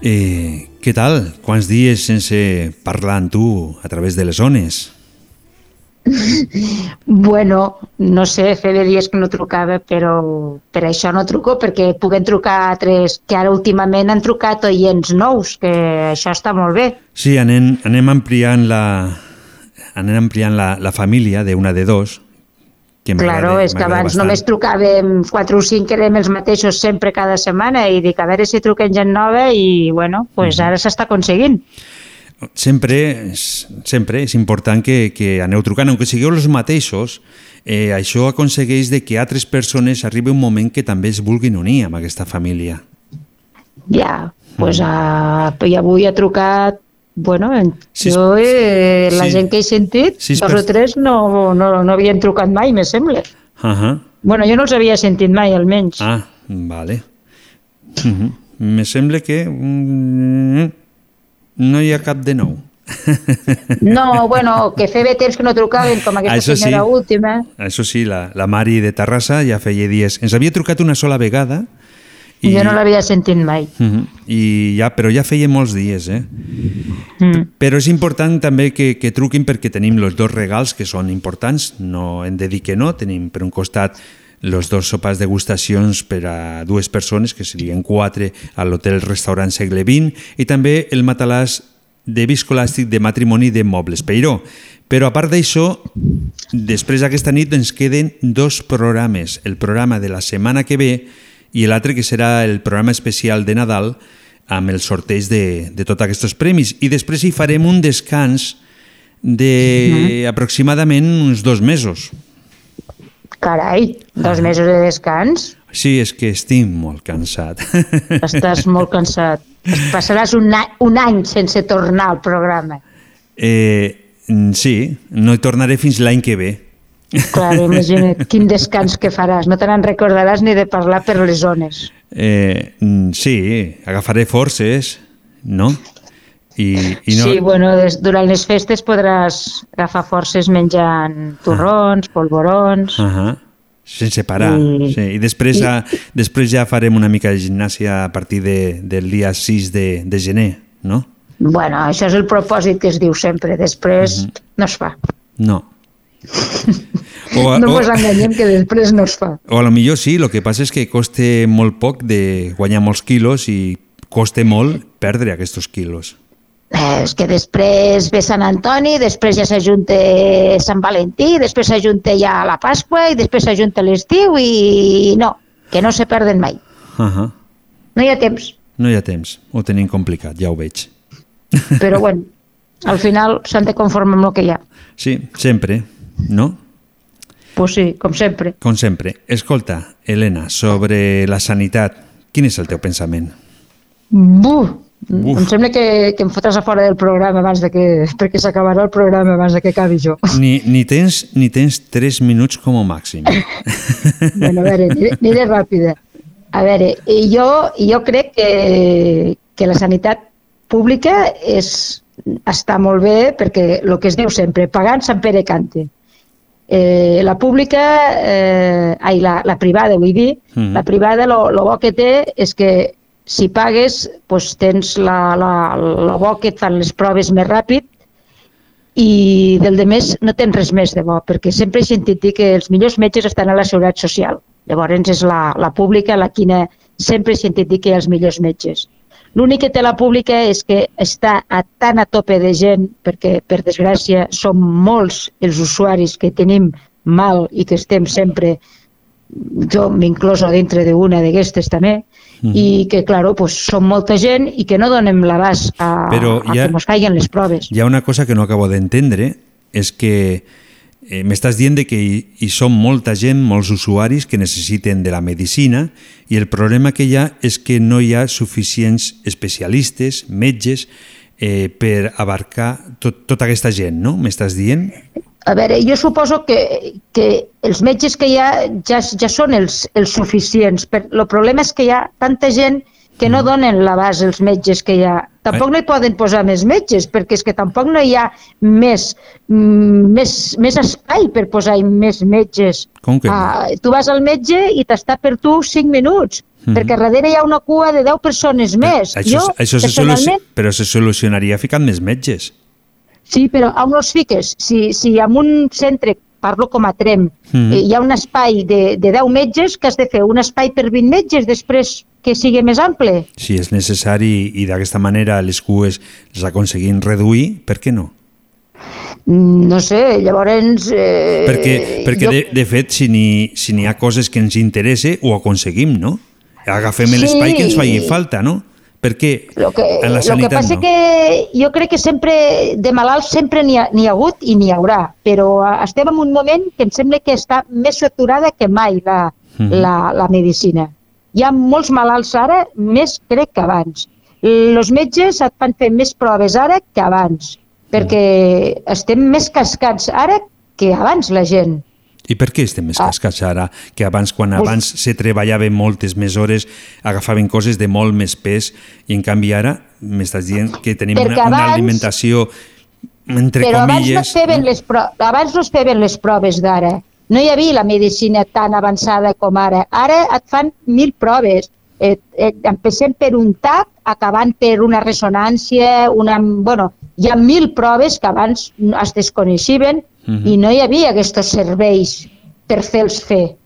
Eh, què tal? Quants dies sense parlar amb tu a través de les zones? Bueno, no sé, feia dies que no trucava, però per això no truco, perquè puguem trucar altres, que ara últimament han trucat oients nous, que això està molt bé. Sí, anem, anem ampliant la, anem ampliant la, la família d'una de dos, que Claro, és que abans bastant. només trucàvem 4 o 5 que érem els mateixos sempre cada setmana i dic a veure si truquen gent nova i bueno, pues Mhm. ara s'està aconseguint. Sempre, sempre és important que, que aneu trucant, aunque sigueu els mateixos, eh, això aconsegueix de que altres persones arribi un moment que també es vulguin unir amb aquesta família. Ja, pues, a, i avui ha trucat Bueno, en- Sis- jo, eh, la sí. gent que he sentit, Sis dos o tres no, no, no havien trucat mai, me sembla. Uh -huh. Bueno, jo no els havia sentit mai, almenys. Ah, vale. Uh -huh. Me sembla que mm, no hi ha cap de nou. No, bueno, que feia temps que no trucaven, com aquesta Això sí. senyora última. Això sí, la, la Mari de Terrassa ja feia dies... Ens havia trucat una sola vegada I... Jo no l'havia sentit mai. Uh -huh. I ja, però ja feia molts dies, eh? Mm. Però és important també que, que truquin perquè tenim els dos regals que són importants, no hem de dir que no, tenim per un costat els dos sopars degustacions per a dues persones, que serien quatre a l'hotel restaurant segle XX, i també el matalàs de viscolàstic de matrimoni de Mobles Peiró. Però a part d'això, després d'aquesta nit ens queden dos programes, el programa de la setmana que ve i l'altre que serà el programa especial de Nadal amb el sorteig de, de tots aquests premis. I després hi farem un descans de aproximadament uns dos mesos. Carai, dos mesos de descans? Sí, és que estic molt cansat. Estàs molt cansat. Passaràs un, any, un any sense tornar al programa. Eh, sí, no hi tornaré fins l'any que ve. Clar, imagina't quin descans que faràs. No te n'en recordaràs ni de parlar per les zones. Eh, sí, agafaré forces, no? I, i no... Sí, bueno, des, durant les festes podràs agafar forces menjant torrons, polvorons... Uh -huh. Sense parar. I- sí. I després, i- ja, després ja farem una mica de gimnàsia a partir de, del dia 6 de, de gener, no? Bueno, això és el propòsit que es diu sempre. Després Mhm. no es fa. No. O, a- no o, ens enganyem que després no es fa. o a lo millor sí, el que passa és que costa molt poc de guanyar molts quilos i costa molt perdre aquests quilos. Eh, és que després ve Sant Antoni, després ja s'ajunta Sant Valentí, després s'ajunta ja la Pasqua i després s'ajunta l'estiu i no, que no se perden mai. Uh -huh. No hi ha temps, No hi ha temps, ho tenim complicat, ja ho veig. però bueno, al final s'han de conformar amb el que hi ha. Sí, sempre, no? Pues sí, com sempre. Com sempre. Escolta, Helena, sobre la sanitat, quin és el teu pensament? Buh! Uf. Em sembla que, que em fotràs a fora del programa abans de que, perquè s'acabarà el programa abans de que acabi jo. Ni, ni, tens, ni tens 3 minuts com a màxim. Bueno, a veure, aniré, aniré ràpida. A veure, jo, jo crec que, que la sanitat pública és, està molt bé perquè el que es diu sempre, pagant Sant Pere cante. Eh, la pública, eh, ai, la, la privada vull dir, Mhm. la privada lo, lo bo que té és que si pagues pues, tens la, la, la bo que et fan les proves més ràpid i del de més no tens res més de bo, perquè sempre he sentit dir que els millors metges estan a la Seguretat Social. Llavors és la, la pública la quina sempre he sentit dir que hi ha els millors metges. L'únic que té la pública és que està a tan a tope de gent, perquè per desgràcia som molts els usuaris que tenim mal i que estem sempre, jo m'incloso dintre d'una d'aquestes també, Mhm. i que, claro, pues, som molta gent i que no donem l'abast a, Però a ha- que ens caiguen les proves. Hi ha una cosa que no acabo d'entendre, és que eh, m'estàs dient de que hi, hi són molta gent, molts usuaris que necessiten de la medicina i el problema que hi ha és que no hi ha suficients especialistes, metges, eh, per abarcar tot, tota aquesta gent, no? M'estàs dient? A veure, jo suposo que, que els metges que hi ha ja, ja són els, els suficients. El problema és que hi ha tanta gent que no donen l'abast els metges que hi ha. Tampoc no hi poden posar més metges, perquè és que tampoc no hi ha més, mm, més, més espai per posar més metges. Com que? Ah, tu vas al metge i t'està per tu 5 minuts, Mhm. perquè darrere hi ha una cua de 10 persones més. Això, jo, això se solu personalment, però se solucionaria ficant més metges. Sí, però on els fiques? Si, si en un centre, parlo com a Trem, Mhm. eh, hi ha un espai de, de 10 metges, que has de fer un espai per 20 metges després que sigui més ample? Si és necessari i d'aquesta manera les cues les aconseguim reduir, per què no? Mm, No sé, llavors... Eh, Perquè, perquè jo- de, de fet, si n'hi si ha coses que ens interessa, ho aconseguim, no? Agafem Sí. l'espai que ens faci falta, no? Perquè Lo que, en la lo que sanitat passa no. que jo crec que sempre de malalts sempre n'hi ha, ha hagut i n'hi haurà, però eh, estem en un moment que em sembla que està més saturada que mai la, Mhm. la, la medicina. Hi ha molts malalts ara, més crec que abans. Els metges et fan fer més proves ara que abans, perquè estem més cascats ara que abans la gent. I per què estem més cascats ara que abans, quan abans se treballaven moltes més hores, agafaven coses de molt més pes i en canvi ara m'estàs dient que tenim Perquè una, una abans- alimentació entre Però abans no, comilles... es feien les pro... abans no es feien les proves d'ara. No hi havia la medicina tan avançada com ara. Ara et fan mil proves. Eh, eh, empecem per un TAC, acabant per una ressonància, una... Bueno, hi ha mil proves que abans es desconeixiven Mhm. i no hi havia aquests serveis per fer-los fer.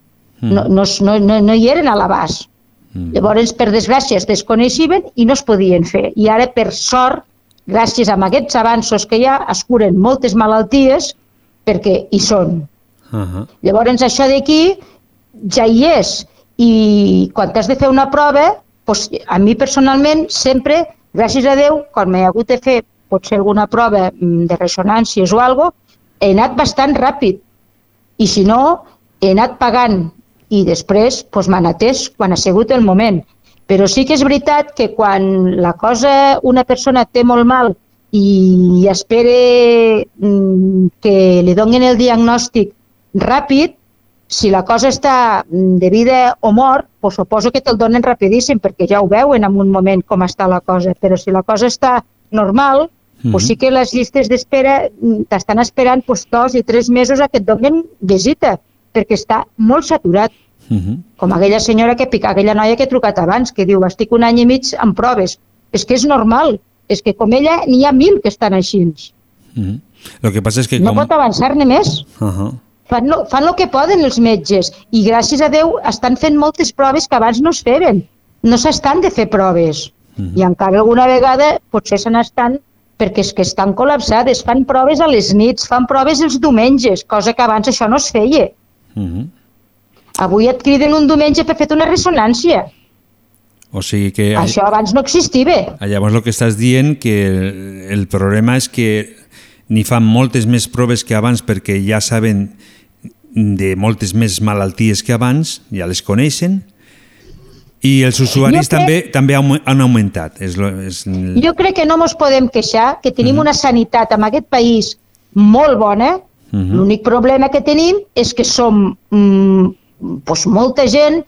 No, no, es- no, no, no hi eren a l'abast. Llavors, per desgràcia, es desconeixiven i no es podien fer. I ara, per sort, gràcies a aquests avanços que hi ha, es curen moltes malalties perquè hi són. Uh -huh. Llavors, això d'aquí ja hi és. I quan has de fer una prova, doncs, a mi personalment, sempre, gràcies a Déu, quan m'he hagut de fer potser alguna prova mm, de ressonàncies o algo, he anat bastant ràpid. I si no, he anat pagant i després doncs, m'han atès quan ha sigut el moment. Però sí que és veritat que quan la cosa, una persona té molt mal i espere mm, que li donin el diagnòstic ràpid, si la cosa està mm, de vida o mort, doncs suposo que te'l donen rapidíssim, perquè ja ho veuen en un moment com està la cosa. Però si la cosa està normal, Mhm. pues sí que les llistes d'espera mm, t'estan esperant pues, dos i tres mesos a que et donen visita, perquè està molt saturat. Mhm. Com aquella senyora que pica, aquella noia que he trucat abans, que diu, estic un any i mig en proves. És que és normal, és que com ella n'hi ha mil que estan així. Mhm. Lo que passa és que No com... pot avançar-ne més. Uh -huh. Fan, lo, fan el que poden els metges i gràcies a Déu estan fent moltes proves que abans no es feien. No s'estan de fer proves. Mhm. I encara alguna vegada potser se n'estan perquè és que estan col·lapsades. Fan proves a les nits, fan proves els diumenges, cosa que abans això no es feia. Mhm. Avui et criden un diumenge per fer una ressonància. O sigui que... Això abans no existia. Llavors el que estàs dient que el, el problema és que n'hi fan moltes més proves que abans perquè ja saben de moltes més malalties que abans, ja les coneixen, i els usuaris crec- també també han augmentat. És lo, és... Jo crec que no ens podem queixar, que tenim una sanitat en aquest país molt bona. Mhm. L'únic problema que tenim és que som mm, pues, molta gent,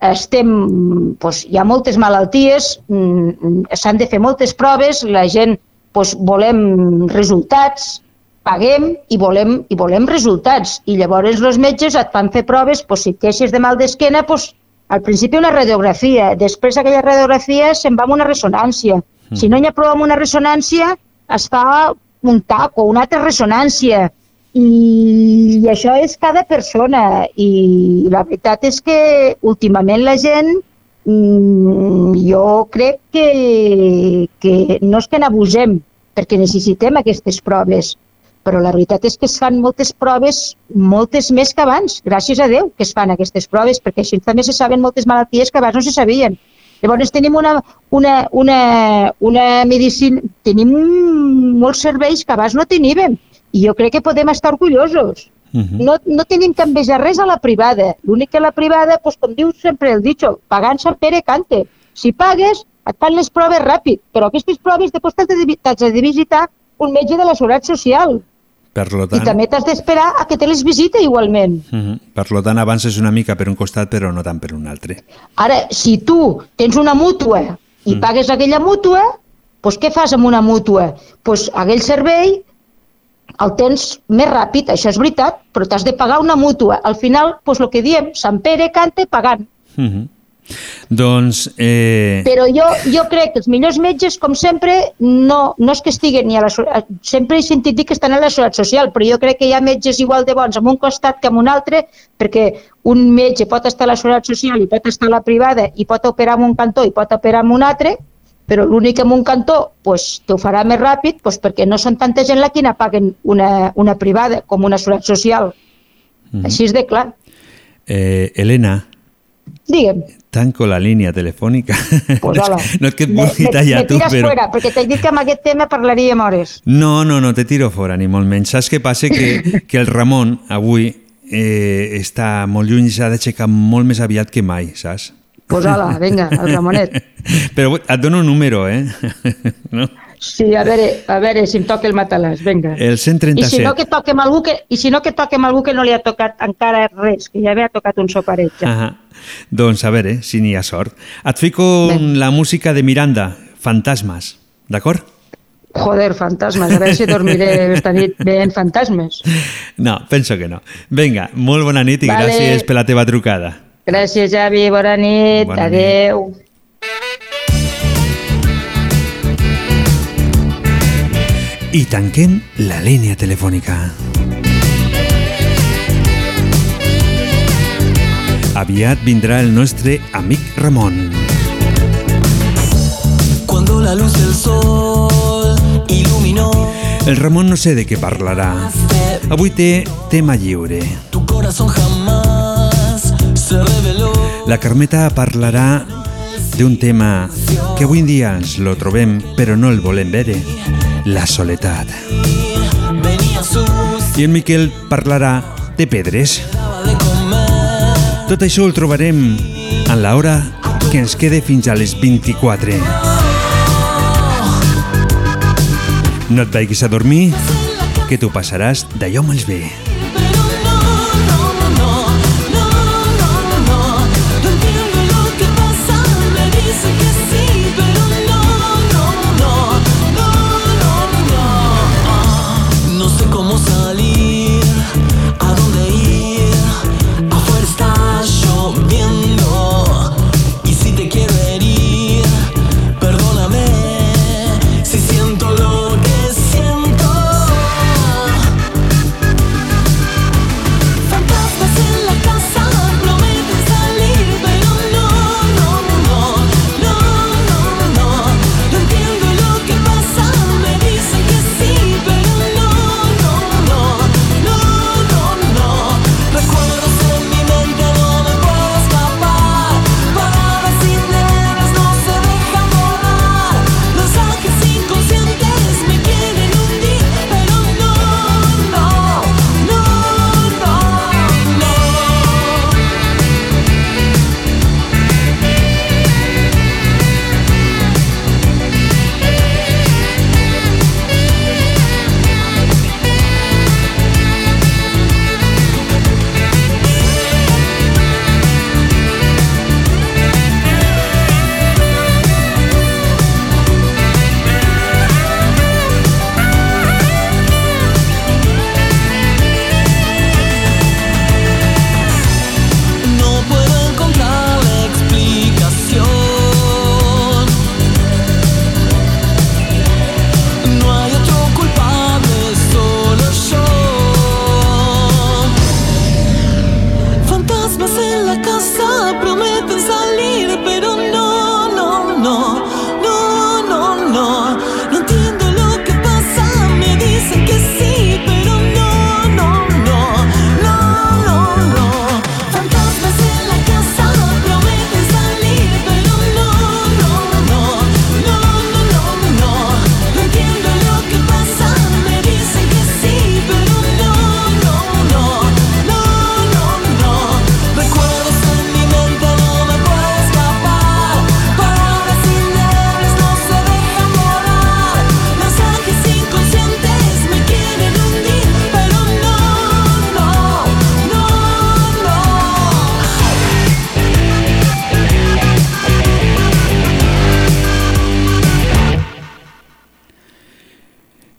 estem, pues, hi ha moltes malalties, mm, s'han de fer moltes proves, la gent pues, volem resultats, paguem i volem, i volem resultats. I llavors els metges et fan fer proves, pues, si et queixes de mal d'esquena, pues, al principi una radiografia, després aquella radiografia se'n va amb una ressonància. Mm. Si no n'hi ha prou amb una ressonància, es fa un TAC o una altra ressonància. I, I això és cada persona. I la veritat és que últimament la gent mm, jo crec que, que no és que n'abusem, perquè necessitem aquestes proves, però la veritat és que es fan moltes proves, moltes més que abans, gràcies a Déu que es fan aquestes proves, perquè així també se saben moltes malalties que abans no se sabien. Llavors tenim una, una, una, una medicina, tenim molts serveis que abans no teníem i jo crec que podem estar orgullosos. Mhm. No, no tenim que envejar res a la privada. L'únic que la privada, pues, com diu sempre el dicho, pagant Sant Pere cante. Si pagues, et fan les proves ràpid, però aquestes proves després t'has de, de visitar un metge de la Seguretat Social. Per lo I tant, també t'has d'esperar a que te les visita igualment. Mhm. per lo tant avances una mica per un costat però no tant per un altre. Ara, si tu tens una mútua i Mm. pagues aquella mútua, doncs què fas amb una mútua? Doncs aquell servei el tens més ràpid, això és veritat, però t'has de pagar una mútua. Al final, doncs el que diem, Sant Pere cante pagant. Mhm. Doncs... Eh... Però jo, jo crec que els millors metges, com sempre, no, no és que estiguen ni a la... eh, Sempre he sentit dir que estan a la Seguretat Social, però jo crec que hi ha metges igual de bons en un costat que en un altre, perquè un metge pot estar a la Seguretat Social i pot estar a la privada i pot operar en un cantó i pot operar en un altre, però l'únic que en un cantó pues, te ho farà més ràpid pues, perquè no són tanta gent la que paguen una, una privada com una Seguretat Social. Mhm. Així és de clar. Eh, Elena, Digue'm, tanco la línia telefònica. Pues hola. no és que et me, vulgui me, tallar me tu, tires però... fora, perquè t'he dit que amb aquest tema parlaríem hores. No, no, no, te tiro fora, ni molt menys. Saps què passa? Que, que el Ramon avui eh, està molt lluny i s'ha d'aixecar molt més aviat que mai, saps? Pues hola, vinga, el Ramonet. Però et dono un número, eh? no? Sí, a veure, a veure si em toca el matalàs, vinga. El I si 137. no que toquem algú que, i si no que toquem algú que no li ha tocat encara res, que ja m'ha tocat un soparet. Ja. Ahà. Doncs a veure si n'hi ha sort. Et fico la música de Miranda, Fantasmes, d'acord? Joder, fantasmes, a veure si dormiré esta nit veient fantasmes. No, penso que no. Vinga, molt bona nit i Vale. gràcies per la teva trucada. Gràcies, Javi, bona nit, Bona nit. I tanquem la línia telefònica. Aviat vindrà el nostre amic Ramon. Cuando la luz del sol iluminó El Ramon no sé de què parlarà. Avui té tema lliure. tu corazón jamás se reveló. La Carmeta parlarà d'un tema que avui en dia ens lo trobem però no el volem veure, la soledat. I en Miquel parlarà de pedres. Tot això ho trobarem en l'hora que ens quede fins a les 24. No et vagis a dormir, que tu passaràs d'allò més bé.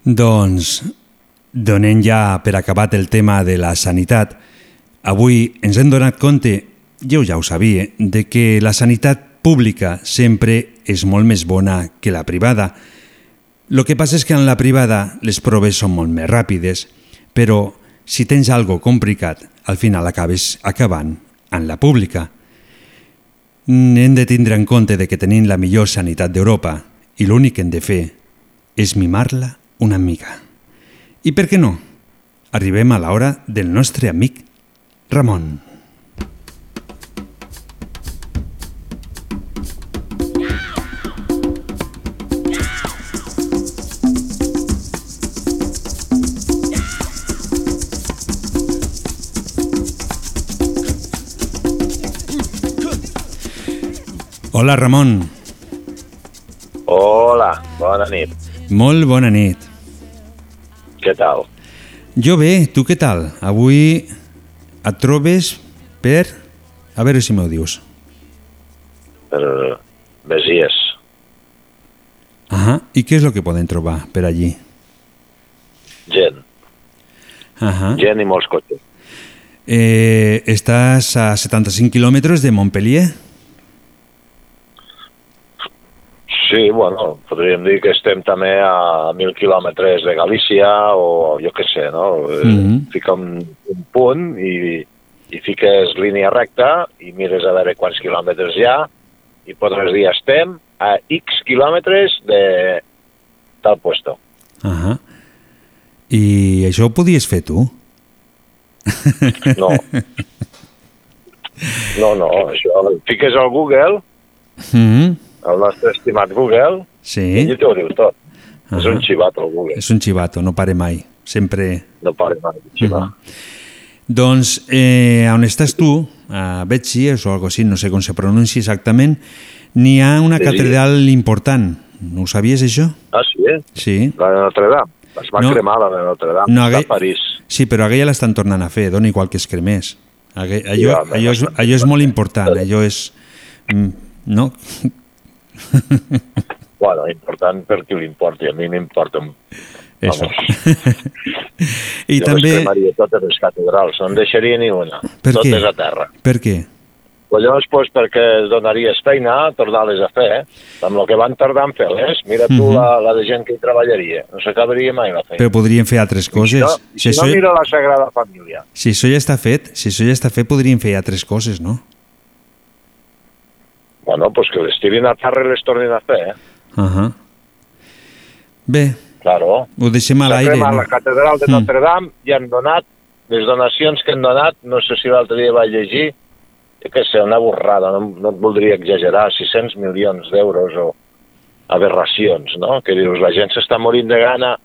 Doncs, donant ja per acabat el tema de la sanitat, avui ens hem donat compte, jo ja ho sabia, de que la sanitat pública sempre és molt més bona que la privada. Lo que passa és que en la privada les proves són molt més ràpides, però si tens algo complicat, al final acabes acabant en la pública. Hem de tindre en compte de que tenim la millor sanitat d'Europa i l'únic que hem de fer és mimar-la una mica. I per què no? Arribem a l'hora del nostre amic Ramon. Hola, Ramon. Hola, bona nit. Molt bona nit. Què tal? Jo bé, tu què tal? Avui et trobes per... A veure si m'ho dius. Per Besies. Ahà. I què és el que poden trobar per allí? Gent. Ahà. Gent i molts cotxes. Eh, estàs a 75 quilòmetres de Montpellier? Sí, bueno, podríem dir que estem també a 1.000 quilòmetres de Galícia o jo què sé, no? Mhm. Fica un, un punt i, i fiques línia recta i mires a veure quants quilòmetres hi ha i podràs dir estem a X quilòmetres de tal puesto. Ahà. I això ho podies fer tu? No. No, no, això fiques al Google, Mm el nostre estimat Google, Sí. i allí t'ho diu tot. És Ahà. un xivato, el Google. És un xivato, no pare mai. Sempre... No pare mai de xivar. Doncs, eh, on estàs tu, a Betxies o algo així, no sé com se pronuncia exactament, n'hi ha una Sí. catedral important. No ho sabies, això? Ah, sí, eh? Sí. La de Notre Dame. Es va No. cremar la de Notre Dame. No, aquell- a París. Sí, però aquella l'estan tornant a fer, dona igual que es cremés. Aqu- Allò, home, allò, és, allò és molt important, allò és... mm, No? Bueno, important per qui li importi. A mi m'importa. Eso. I jo també... cremaria totes les catedrals, no en deixaria ni una. Per què? totes a terra. Per què? Collons, pues, perquè es donaries feina a tornar-les a fer, eh? amb el que van tardar en fer-les. Mira tu Mhm. la, la de gent que hi treballaria. No s'acabaria mai la feina. Però podrien fer altres coses. I si no, mira la Sagrada Família. si això ja està fet, si això ja està fet, podrien fer altres coses, no? Bueno, pues que les tirin a terra i les tornin a fer, eh? Uh -huh. Bé, Claro. ho deixem a l'aire. No? la catedral de Mm. Notre Dame i han donat, les donacions que han donat, no sé si l'altre dia vaig llegir, jo què sé, una borrada, no, no et voldria exagerar, 600 milions d'euros o aberracions, no? Que dius, la gent s'està morint de gana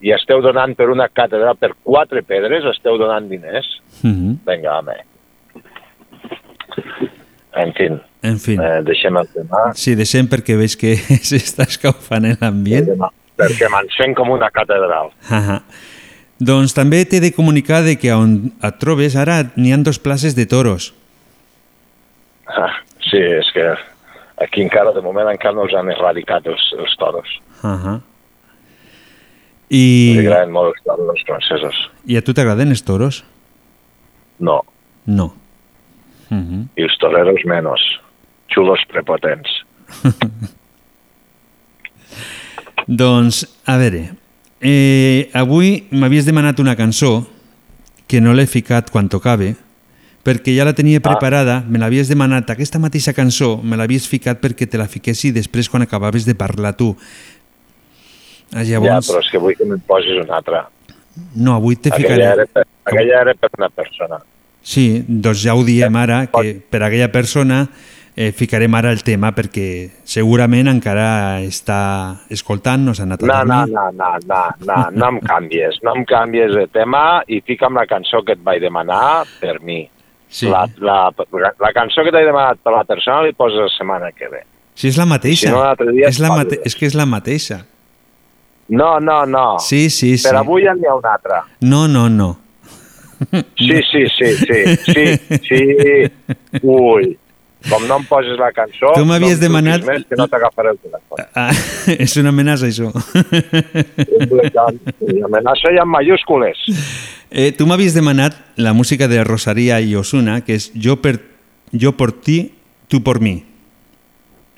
i esteu donant per una catedral, per quatre pedres, esteu donant diners. Mhm. Vinga, home. En fi, En fi. eh, deixem el tema, Sí, deixem perquè veig que s'està escaufant l'ambient. perquè m'encén com una catedral. Ahà. Doncs també t'he de comunicar de que on et trobes ara n'hi han dos places de toros. Ah, sí, és que aquí encara, de moment, encara no els han erradicat els, els toros. Ahà. I... I, Li agraden molt els toros francesos. I a tu t'agraden els toros? No, No. Uh -huh. i els toreros menos. Xulos prepotents. Doncs, a veure, eh, avui m'havies demanat una cançó que no l'he ficat quan tocava, perquè ja la tenia preparada, me l'havies demanat, aquesta mateixa cançó, me l'havies ficat perquè te la fiquessi després quan acabaves de parlar tu. Ah, Ja, Llavors, però és que vull que me'n posis una altra. no, avui te Aquella ficaré... era, per, aquella era per una persona. Sí, doncs ja ho diem ara, que per aquella persona eh, ficarem ara el tema perquè segurament encara està escoltant, no s'ha anat a No, no, dormir. no, no, no, no, no em canvies, no em canvies de tema i fica'm la cançó que et vaig demanar per mi. Sí. La, la, la cançó que t'he demanat per la persona li poses la setmana que ve. Si és la mateixa, Si no, dia és, la mate és que és la mateixa. No, no, no. Sí, sí, sí. Per avui ja n'hi ha una altra. No, no, no. Sí, sí, sí, sí, sí, sí. Ui, Com no em poses la cançó, Tu m'havies no demanat- Més, que no t'agafaré el telèfon. Ah, és una amenaça, això. Amenaça i en mayúscules. Eh, tu m'havies demanat la música de Rosaria i Osuna, que és Jo per, jo por ti, tu por mi.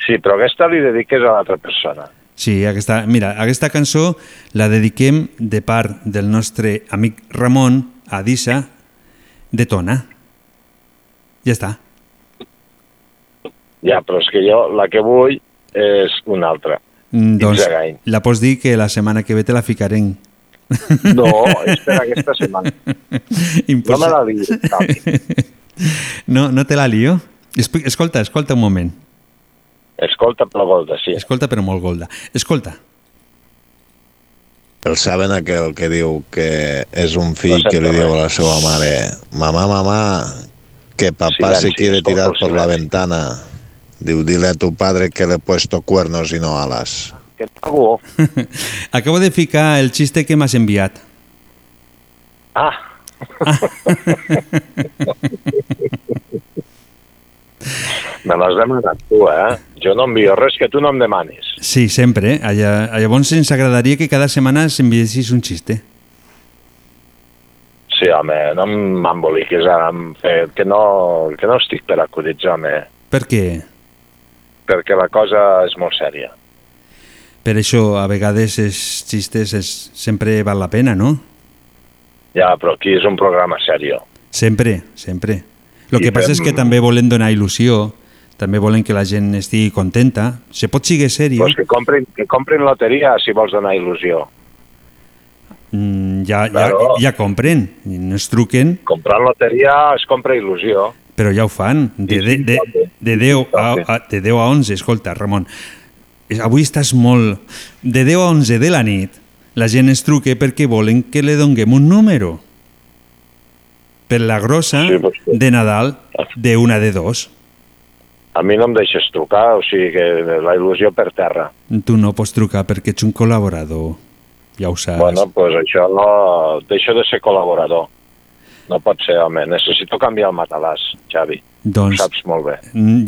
Sí, però aquesta li dediques a l'altra persona. Sí, aquesta, mira, aquesta cançó la dediquem de part del nostre amic Ramon a Dissa de Tona. Ja està. Ja, però és que jo la que vull és una altra. Mm, Doncs la pots dir que la setmana que ve te la ficarem. No, és per aquesta setmana. No me la Xavi. No, no te la lio? Escolta, escolta un moment. Escolta, però Golda, sí. Escolta, però molt golda. Escolta. El saben aquell que diu que és un fill No que li diu a la seva mare mamá, mamá, que papá se Silenci, quiere escolta tirar por la ventana. Diu, dile a tu padre que le he puesto cuernos y no alas. Que pago. Acabo de ficar el xiste que m'has enviat. Ah. Me l'has demanat tu, eh? Jo no envio res que tu no em demanis. Sí, sempre. eh? Lla- Llavors ens agradaria que cada setmana ens enviessis un xiste. Sí, home, no m'emboliquis ara. Que no, que no estic per acudits, home, Per què? Perquè la cosa és molt sèria. Per això, a vegades, els xistes és, sempre val la pena, no? Ja, però aquí és un programa sèrio. Sempre, sempre. El que passa és que també volen donar il·lusió, també volen que la gent estigui contenta. Se pot seguir sèrio, Pues que comprin, que comprin loteria si vols donar il·lusió. mm, ja, ja, Claro. ja compren, ens truquen, Comprant loteria es compra il·lusió. Però ja ho fan. De, de, de, de, 10 a, a, de 10 a 11, escolta, Ramon, avui estàs molt... De 10 a 11 de la nit, la gent ens truque perquè volen que li donguem un número. Per la grossa Sí, pues sí. de Nadal de una de dos. A mi no em deixes trucar, o sigui que la il·lusió per terra. Tu no pots trucar perquè ets un col·laborador. Ja ho saps. Bueno, doncs pues això no... Deixo de ser col·laborador. No pot ser, home. Necessito canviar el matalàs, Xavi. Doncs- Ho saps molt bé.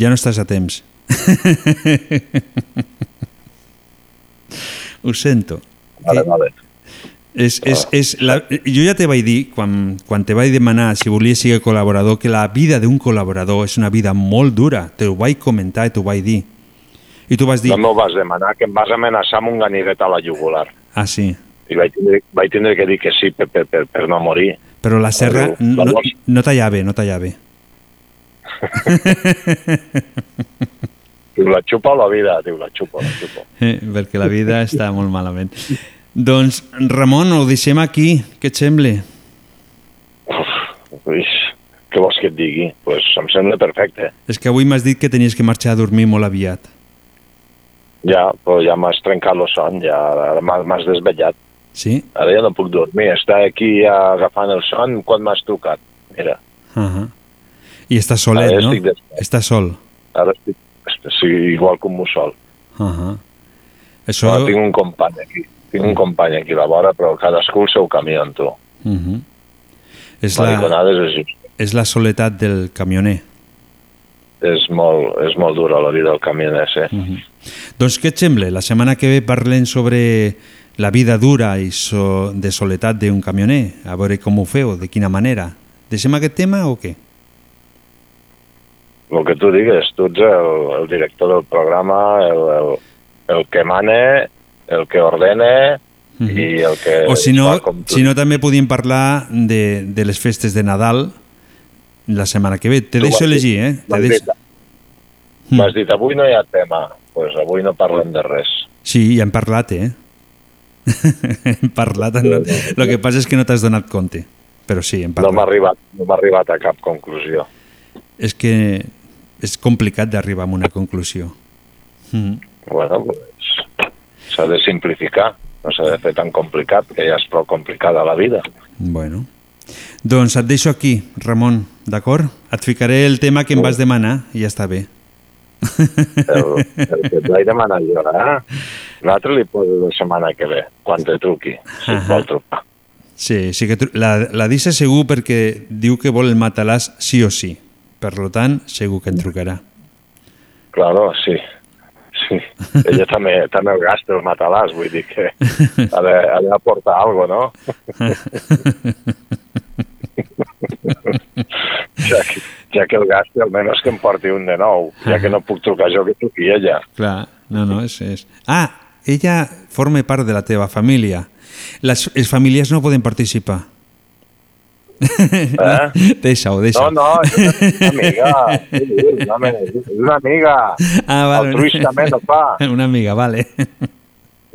Ja no estàs a temps. Ho sento. Vale, vale. És, és, és la, jo ja te vaig dir, quan, quan te vaig demanar si volies ser col·laborador, que la vida d'un col·laborador és una vida molt dura. Te ho vaig comentar i t'ho vaig dir. I tu vas dir... No m'ho vas demanar, que em vas amenaçar amb un ganivet a la jugular. Ah, sí. I vaig tindre, vaig tindre que dir que sí per, per, per, per no morir. Però la serra no, no tallava, no tallava. Diu, la xupa o la vida? Diu, la xupa, la xupa. Eh, perquè la vida està molt malament. Doncs, Ramon, ho deixem aquí. Què et sembla? Ui, què vols que et digui? Pues em sembla perfecte. És que avui m'has dit que tenies que marxar a dormir molt aviat. Ja, però ja m'has trencat el son, ja m'has desvetllat. Sí? Ara ja no puc dormir. Està aquí agafant el son quan m'has trucat. Mira, Uh -huh. I estàs solet, Ara no? Estàs sol. ara estic, estic sí, igual com un mussol. Uh -huh. Això... Però tinc un company aquí. Tinc un company aquí a la vora, però cadascú el seu camí en tu. Uh -huh. és, La és és la soledat del camioner. És molt, és molt dura la vida del camioner, sí. Uh -huh. Doncs què et sembla? La setmana que ve parlem sobre la vida dura i so, de soledat d'un camioner. A veure com ho feu, de quina manera. Deixem aquest tema o què? El que tu digues, tu ets el, el director del programa, el, el, el que mane, el que ordene Mhm. i el que... O si no, si no també podíem parlar de, de les festes de Nadal la setmana que ve. Te Tu deixo elegir, eh? Te M'has deix... dit, m'has dit, avui no hi ha tema. Doncs pues avui no parlem de res. Sí, ja hem parlat, eh? Hem parlat. No... El que passa és que no t'has donat compte. Però sí, hem No parlat. m'ha arribat, no arribat a cap conclusió. És que és complicat d'arribar a una conclusió. Mm. Bueno, pues, s'ha de simplificar. No s'ha de fer tan complicat, que ja és prou complicada la vida. Bueno. Doncs et deixo aquí, Ramon, d'acord? Et ficaré el tema que em vas demanar i ja està bé. El, el que et vaig demanar jo, eh? L'altre li poso la setmana que ve, quan te truqui, si et vol trucar. Sí, sí que tru- la, la Dissa segur perquè diu que vol el matalàs sí o sí. Per lo tant, segur que en trucarà. Claro, sí. Sí. Ella també, també el gasta el matalàs, vull dir que ha de- ha d'aportar alguna cosa, no? que, ja que el gasti, almenys que em porti un de nou, ja que no puc trucar jo, que truqui ella. Clar, no, no, és, és... Ah, ella forma part de la teva família. Les, els familiars no poden participar. Eh? Deixa-ho, deixa-ho. No, no, és una amiga. És una amiga. Ah, vale. Altruistament ho fa. Una amiga, vale.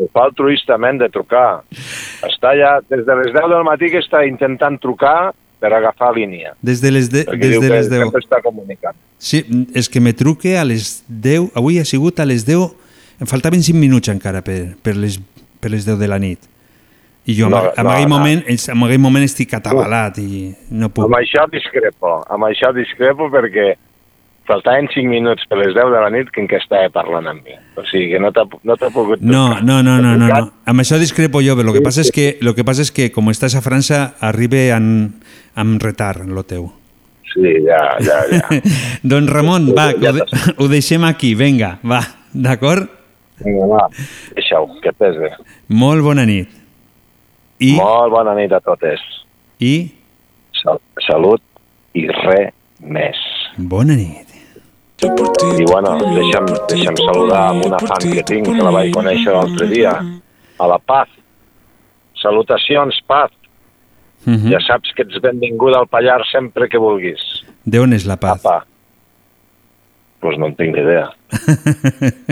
Ho fa altruistament de trucar. Està ja, des de les 10 del matí que està intentant trucar per agafar línia. Des de les, de, des de les 10. sempre està comunicant. Sí, és que me truque a les 10, avui ha sigut a les 10, em faltaven 5 minuts encara per, per, les, per les 10 de la nit. I jo No, en, no, aquell no. moment, en aquell moment estic atabalat i no puc. Amb això discrepo, amb això discrepo perquè faltaven 5 minuts per les 10 de la nit que en què estava parlant amb mi. O sigui que no t'ha no pogut No, no, no, no, no, no. Amb això discrepo jo, però lo que passa és que, lo que, passa és que com estàs a França, arriba en, amb retard, lo teu. Sí, ja, ja, ja. doncs Ramon, va, que ho, de, ho deixem aquí, venga, va, d'acord? Vinga, va, deixa-ho, que pes bé. Molt bona nit. I, Molt bona nit a totes. I Sal salut i res més. bona nit. I bueno, deixa'm, deixa'm saludar amb una fan que tinc, que la vaig conèixer l'altre dia, a la Paz. Salutacions, Paz. Mhm. Ja saps que ets benvinguda al Pallar sempre que vulguis. De on és la paz? Apa. Pues no en tinc ni idea.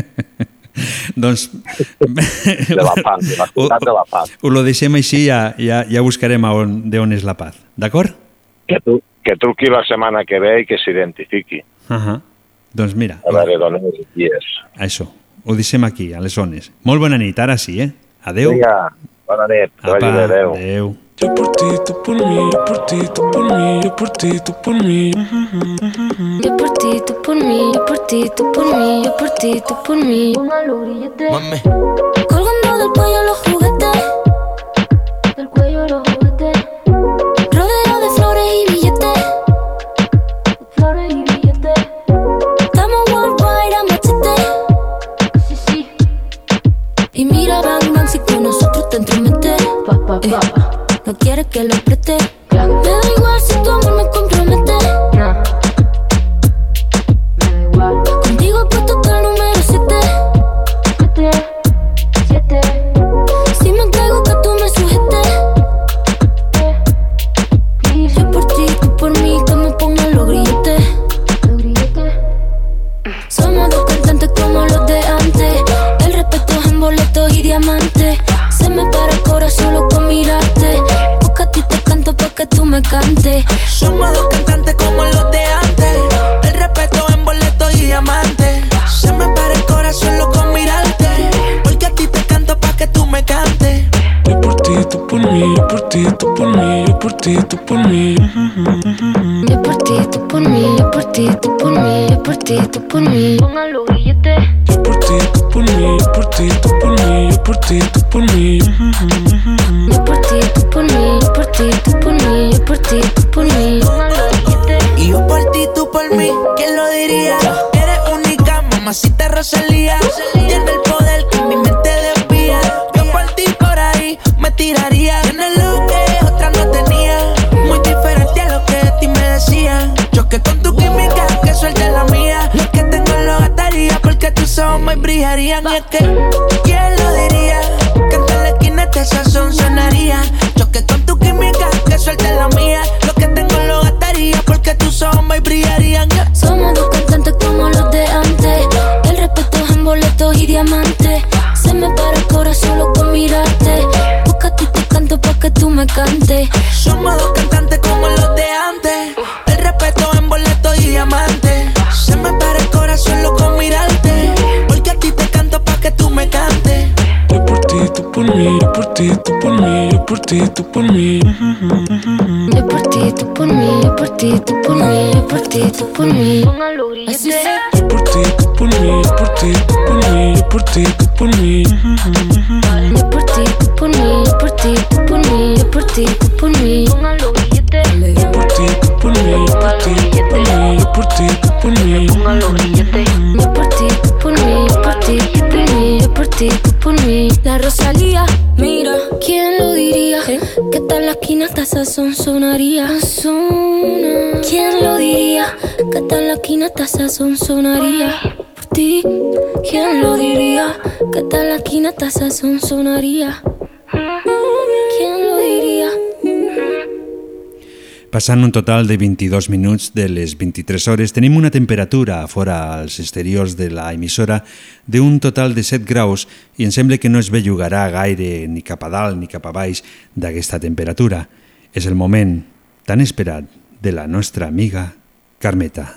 doncs... De la Paz, de la ciutat de la Paz. Ho lo deixem així, ja, ja, ja buscarem a on, de on és la paz. D'acord? Que, tu, que truqui la setmana que ve i que s'identifiqui. Uh -huh. Doncs mira, A veure d'on és qui és. això, ho deixem aquí, a les zones. Molt bona nit, ara sí, eh? Adeu. Vinga, bona nit, bé, adeu. adeu. Yo por ti, tú por mí, yo por ti, tú por mí, yo por ti, tú por mí. Yo por ti, tú por mí, yo por ti, tú por mí, yo por ti, tú por mí. Póngalo grillete. Colgando del cuello los juguetes. Del cuello los juguetes. Rodeo de flores y billetes. Flores y billetes. Estamos worldwide a machete. Sí, sí. Y mira, bang, bang, si con nosotros te entrometes. Pa, pa, pa. No quieres que lo preste. Me da igual si tu amor me compromete. Que tú me cantes Somos dos cantantes como los de antes. Por mí, yo por ti, tú por mí, yo por ti, tú por mí. Yo por ti, tú por mí, yo por ti, tú por mí, yo por ti, tú por mí. Pongan los grilletes. Yo por ti, tú por mí, yo por ti, tú por mí, yo por ti, tú por mí. Yo por ti, tú por mí, yo por ti, tú por mí, yo por ti, tú por mí. Y yo por ti, tú por mí, ¿quién lo diría? Eres única, mamacita Rosalía. Tiene el poder que mi mente desvía. Yo por ti por ahí tiraría. Tienes lo que otra no tenía. Muy diferente a lo que de ti me decían. Choque con tu química, que suelte la mía. Lo que tengo lo gastaría porque tus ojos me brillarían. Y es que, ¿quién lo diría? Que en la esquina este sazón sonaría. Choque con tu química, que suelte la mía. Lo que tengo lo gastaría porque tus ojos me brillarían. Somos dos cantantes como los de antes. El respeto es en boletos y diamantes. Se me para el corazón solo con me cantes. Somos dos cantantes como los de antes. El respeto en boleto y diamante. Se me para el corazón loco mirarte. Porque a ti te canto pa' que tú me cantes. Yo por ti, tú por mí, yo por ti, tú por mí, yo por ti, tú por mí. Yo por ti, tú por mí, yo por ti, tú por mí, yo por ti, tú por mí. Así sea. Yo por ti, tú por mí, yo por ti, tú por mí, yo por ti, tú por mí. Yo por ti, tú por mí, yo por ti, tú por mí, yo por ti, tú por mí. Yo por ti, tú por mí, yo por ti, tú por mí, yo por ti, tú por mí. Yo por ti, tú por mí, yo por ti, tú por mí, yo por ti, tú por mí. La Rosalía, mira, ¿quién lo diría? Sazón sonaría. Sona. ¿Quién lo diría? Que hasta en la esquina esta sazón sonaría. Por ti, ¿quién lo diría? Que hasta en la esquina esta sazón sonaría. Passant un total de 22 minuts de les 23 hores, tenim una temperatura fora als exteriors de la emissora d'un total de 7 graus i em sembla que no es bellugarà gaire ni cap a dalt ni cap a baix d'aquesta temperatura. És el moment tan esperat de la nostra amiga Carmeta.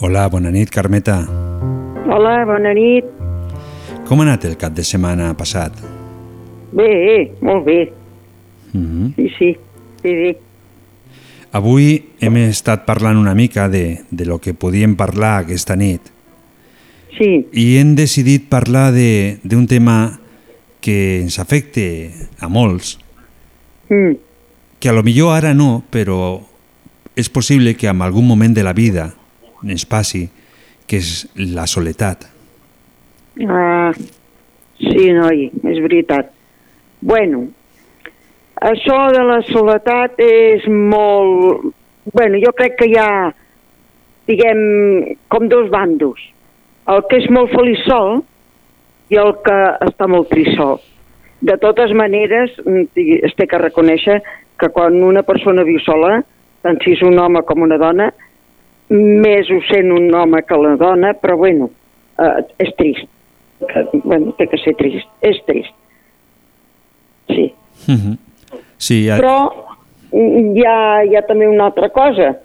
Hola, bona nit, Carmeta. Hola, bona nit. Com ha anat el cap de setmana passat? Bé, molt bé. Mm -hmm. Sí, sí, sí, sí. Avui hem estat parlant una mica de, de lo que podíem parlar aquesta nit. Sí. I hem decidit parlar de- d'un tema que ens afecte a molts, Mm. que a lo millor ara no, però és possible que en algun moment de la vida ens passi, que és la soledat. Ah, sí, noi, és veritat. Bueno, això de la soledat és molt... Bueno, jo crec que hi ha, diguem, com dos bandos. El que és molt feliç sol i el que està molt trist sol. De totes maneres, mm, es té que reconèixer que quan una persona viu sola, tant si és un home com una dona, més ho sent un home que la dona, però bueno, eh, és trist. Bueno, té que ser trist. És trist. Sí. Mm -hmm. Sí, ja... Però hi ha, hi ha també una altra cosa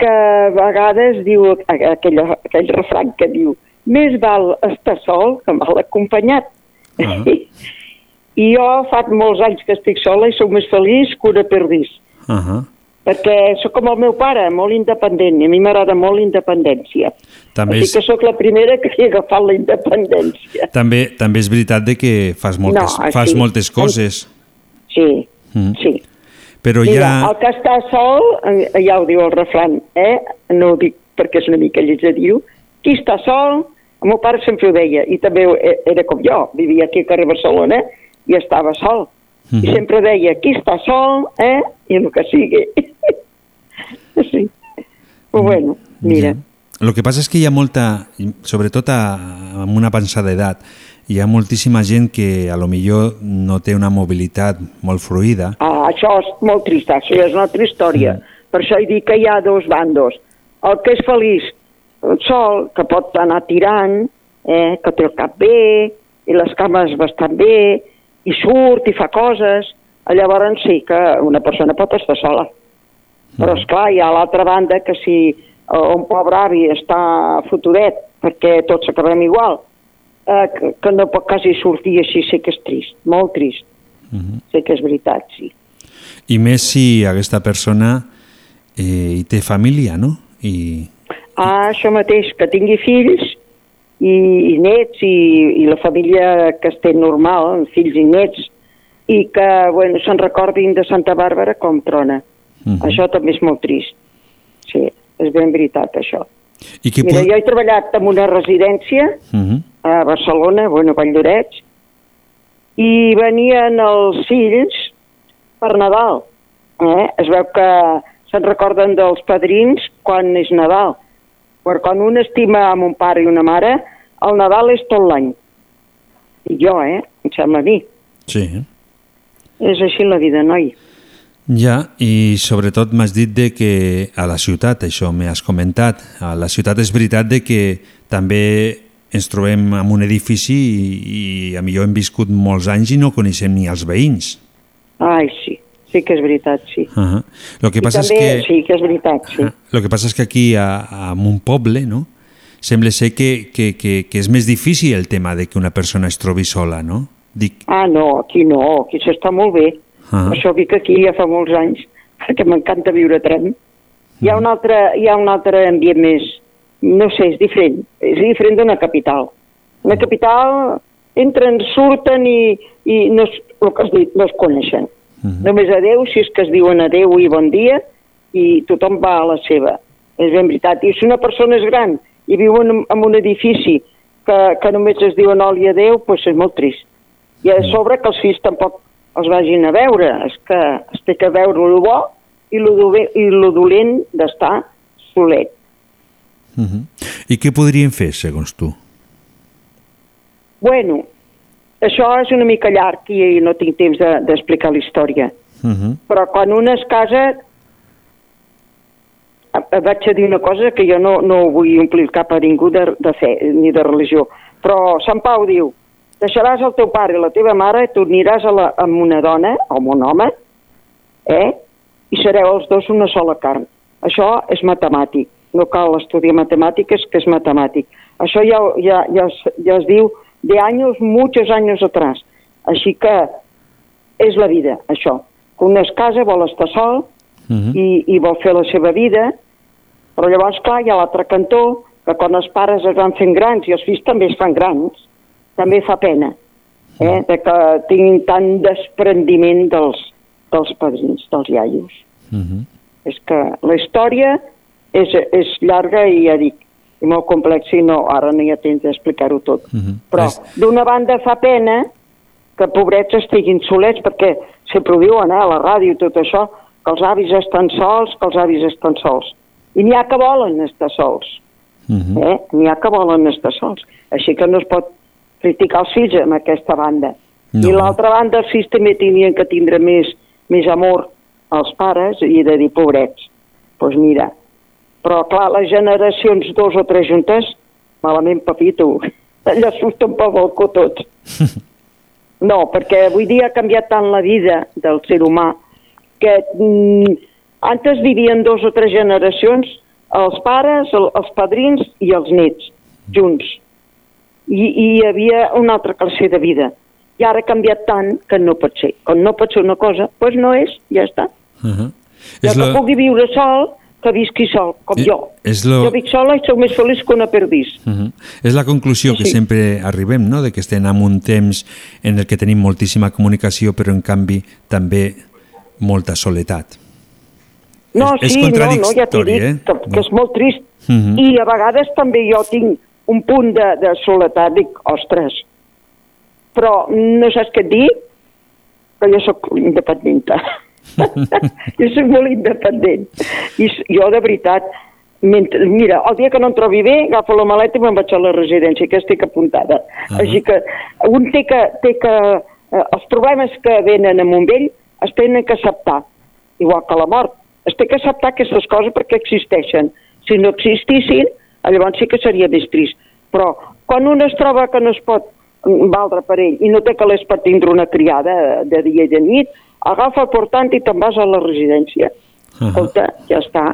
que a vegades diu aquell, aquell refrany que diu més val estar sol que mal acompanyat. Ah. I jo fa molts anys que estic sola i sóc més feliç que una perdís. Uh -huh. Perquè sóc com el meu pare, molt independent, i a mi m'agrada molt la independència. També Així és, que sóc la primera que he agafat la independència. també, també és veritat de que fas moltes, No, fas sí. moltes coses. Sí, Mm. sí. Però Mira, ja... el que està sol, eh, ja ho diu el refran, eh? no ho dic perquè és una mica lleig de dir qui està sol, el meu pare sempre ho deia, i també eh, era com jo, vivia aquí al carrer Barcelona i estava sol. Mhm. I sempre deia, qui està sol, eh? I el que sigui. sí. Però bueno, mira. El que passa és que hi ha molta, sobretot a, amb una pensada edat, hi ha moltíssima gent que a lo millor no té una mobilitat molt fluida. Ah, això és molt trist, això ja és una altra història. Mm. Per això he dit que hi ha dos bandos. El que és feliç, el sol, que pot anar tirant, eh, que té el cap bé, i les cames bastant bé, i surt i fa coses, llavors sí que una persona pot estar sola. Però, és clar hi ha l'altra banda que si un pobre avi està fotudet, perquè tots acabem igual, eh, que, que no pot quasi sortir així, sé que és trist, molt trist. Mhm. Sé que és veritat, sí. I més si aquesta persona eh, hi té família, no? I, Ah, això mateix, que tingui fills i, i nets i, i la família que esté normal, amb fills i nets, i que bueno, se'n recordin de Santa Bàrbara com trona. Mhm. Això també és molt trist. Sí, és ben veritat, això. i que Mira, pot... jo he treballat en una residència Mhm. a Barcelona, bueno, a Valldorets, i venien els fills per Nadal. Eh? Es veu que se'n recorden dels padrins quan és Nadal. Però quan un estima amb un pare i una mare, el Nadal és tot l'any. I jo, eh? Em sembla a mi. Sí. És així la vida, noi. Ja, i sobretot m'has dit de que a la ciutat, això m'has comentat, a la ciutat és veritat de que també ens trobem en un edifici i, i a millor hem viscut molts anys i no coneixem ni els veïns. Ai, sí. Sí que és veritat, sí. Uh -huh. Lo que I passa és que... sí que és veritat, sí. El que passa és que aquí, a, a un poble, no? sembla ser que, que, que, que és més difícil el tema de que una persona es trobi sola, no? Dic, Ah, no, aquí no, aquí s'està molt bé. Ah. Per això vic aquí ja fa molts anys, perquè m'encanta viure a tren. Hi ha, un altre, hi ha un altre ambient més, no sé, és diferent. És diferent d'una capital. Una capital entren, surten i, i no, el que has dit, no es coneixen. Mhm. Només adeu, si és que es diuen adeu i bon dia, i tothom va a la seva. És ben veritat. I si una persona és gran i viu en, en un edifici que, que només es diuen oli i adeu, doncs és molt trist. I a sobre que els fills tampoc els vagin a veure. És que es té que veure el bo i el, dove- i el dolent d'estar solet. Mhm. I què podrien fer, segons tu? Bueno, això és una mica llarg i no tinc temps de- d'explicar la història. Mhm. Però quan un es casa, vaig a dir una cosa que jo no, no vull omplir cap a ningú de, de fe ni de religió, però Sant Pau diu, deixaràs el teu pare i la teva mare i t'uniràs amb una dona o amb un home, eh? i sereu els dos una sola carn. Això és matemàtic, no cal estudiar matemàtiques, que és matemàtic. Això ja, ja, ja, es, ja es diu de anys, muchos años atrás. Així que és la vida, això. Que un es casa, vol estar sol Mhm. i, i vol fer la seva vida, però llavors, clar, hi ha l'altre cantó, que quan els pares es van fent grans i els fills també es fan grans, també fa pena, eh? de que tinguin tant desprendiment dels, dels padrins, dels iaios. Mhm. És que la història és, és llarga i ja dic, i molt complexa i no, ara no hi ha temps d'explicar-ho tot. Mhm. Però d'una banda fa pena que pobrets estiguin solets, perquè sempre ho diuen, eh, a la ràdio i tot això, que els avis estan sols, que els avis estan sols. I n'hi ha que volen estar sols. Mhm. Eh? N'hi ha que volen estar sols. Així que no es pot criticar els fills amb aquesta banda. No. I l'altra banda, els fills també tenien que tindre més, més amor als pares i de dir pobrets. Doncs pues mira, però clar, les generacions dos o tres juntes, malament papito, allà surten pel balcó tots. No, perquè avui dia ha canviat tant la vida del ser humà que mm, antes vivien dos o tres generacions els pares, el, els padrins i els nets, junts. I, I hi havia una altra classe de vida. I ara ha canviat tant que no pot ser. Quan no pot ser una cosa, doncs no és, ja està. Mhm. Ja És que lo- pugui viure sol, que visqui sol, com Eh, jo. és lo- Jo vic sola i sóc més feliç que una perdís. Mhm. És la conclusió que Sí. sempre arribem, no? de que estem en un temps en el que tenim moltíssima comunicació, però en canvi també molta soledat. No, És- és sí, no, no, ja t'he dit eh? que, que és molt trist. Mhm. I a vegades també jo tinc un punt de, de soledat, dic, ostres, però no saps què et dic? Que jo sóc independenta. Jo sóc molt independent. I jo, de veritat, mentre, mira, el dia que no em trobi bé, agafo la maleta i me'n vaig a la residència, que estic apuntada. Ah. Així que un té que... Té que eh, els problemes que venen amb un vell es tenen que acceptar, igual que la mort. Es té que acceptar aquestes coses perquè existeixen. Si no existissin, llavors sí que seria més trist. Però quan un es troba que no es pot valdre per ell i no té calés per tindre una criada de dia i de nit, agafa el portant i te'n vas a la residència. Uh Escolta, ja està.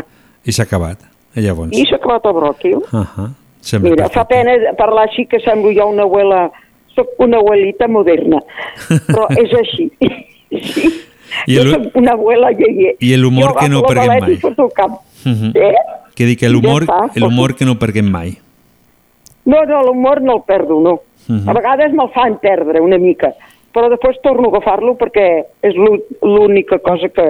I s'ha acabat. I llavors... I s'ha acabat el bròquil. Uh -huh. Sembla Mira, fa perfecte. pena parlar així que semblo jo una abuela... Soc una abuelita moderna, però és així. Sí. I jo el- soc una abuela lleier. I l'humor Jo que no agafo i mai. surto al camp. Mhm. Eh? Que dic que Ja l'humor l'humor que no perdem mai. No, no, l'humor no el perdo, no. Mhm. A vegades me'l fan perdre una mica, però després torno a agafar-lo perquè és l'ú- l'única cosa que,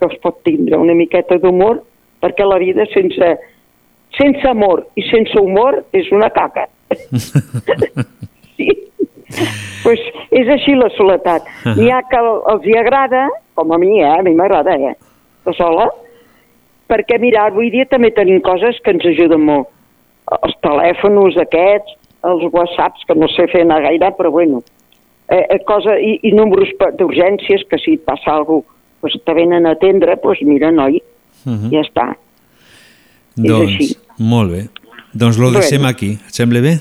que es pot tindre, una miqueta d'humor, perquè la vida sense, sense amor i sense humor és una caca. sí. pues és així la soledat. N'hi ha que el- els hi agrada, com a mi, eh? a mi m'agrada, eh? De sola, perquè, mira, avui dia també tenim coses que ens ajuden molt. Els telèfons aquests, els whatsapps, que no sé fer anar gaire, però bueno, eh, eh, cosa, i, i números d'urgències, que si et passa alguna cosa, pues, te venen a atendre, doncs mira, noi, Mhm. ja està. Doncs, així. molt bé. Doncs lo Bueno. deixem aquí. Et sembla bé?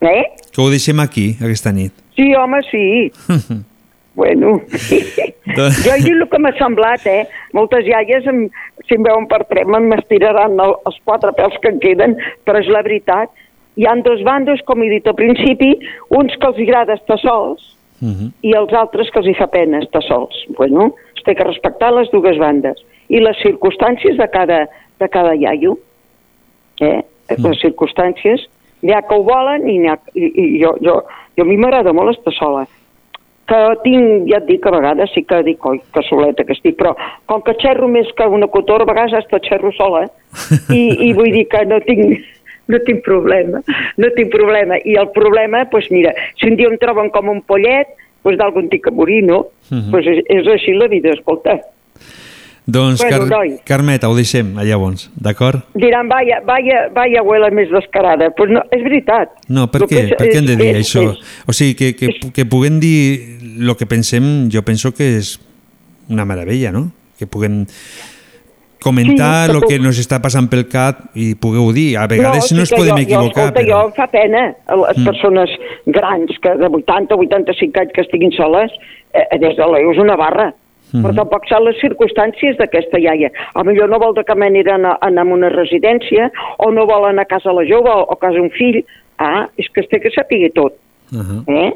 Eh? Que ho deixem aquí, aquesta nit. Sí, home, sí. Bueno, Doncs- jo he dit el que m'ha semblat, eh? Moltes iaies, em, si em veuen per trema, m'estiraran el, els quatre pèls que em queden, però és la veritat. Hi han dos bandos, com he dit al principi, uns que els agrada estar sols Mhm. i els altres que els hi fa pena estar sols. Bueno, es té que respectar les dues bandes i les circumstàncies de cada, de cada iaio. Eh? Les circumstàncies N'hi ha que ho volen i, ha, i, i jo, jo, jo a mi m'agrada molt estar sola. Que tinc, ja et dic, a vegades sí que dic, oi, que soleta que estic, però com que xerro més que una cotora, a vegades hasta xerro sola, eh? I, i vull dir que no tinc, no tinc problema, no tinc problema. I el problema, doncs pues mira, si un dia em troben com un pollet, doncs pues d'algun tinc que morir, no? Mhm. pues és, és així la vida, escolta. Doncs, Bueno, Car noi. Carmeta, ho deixem allà llavors, d'acord? Diran, vaya, vaya, vaya abuela més descarada. Doncs pues no, és veritat. No, per què? és- Per què hem de dir és- això? és- O sigui, que, que, que puguem dir el que pensem, jo penso que és una meravella, no? Que puguem comentar Sí, el que nos està passant pel cap i pugueu dir. A vegades sí no, ens podem jo, equivocar, Jo, escolta, però... jo em fa pena a les Mm. persones grans que de 80 o 85 anys que estiguin soles, eh, des de l'EUS una barra. Mhm. Però tampoc saben les circumstàncies d'aquesta iaia. A millor no vol de cap manera anar, anar a una residència o no vol anar a casa la jove o, o a casa un fill. Ah, és que es té que saber tot. Uh -huh. Eh?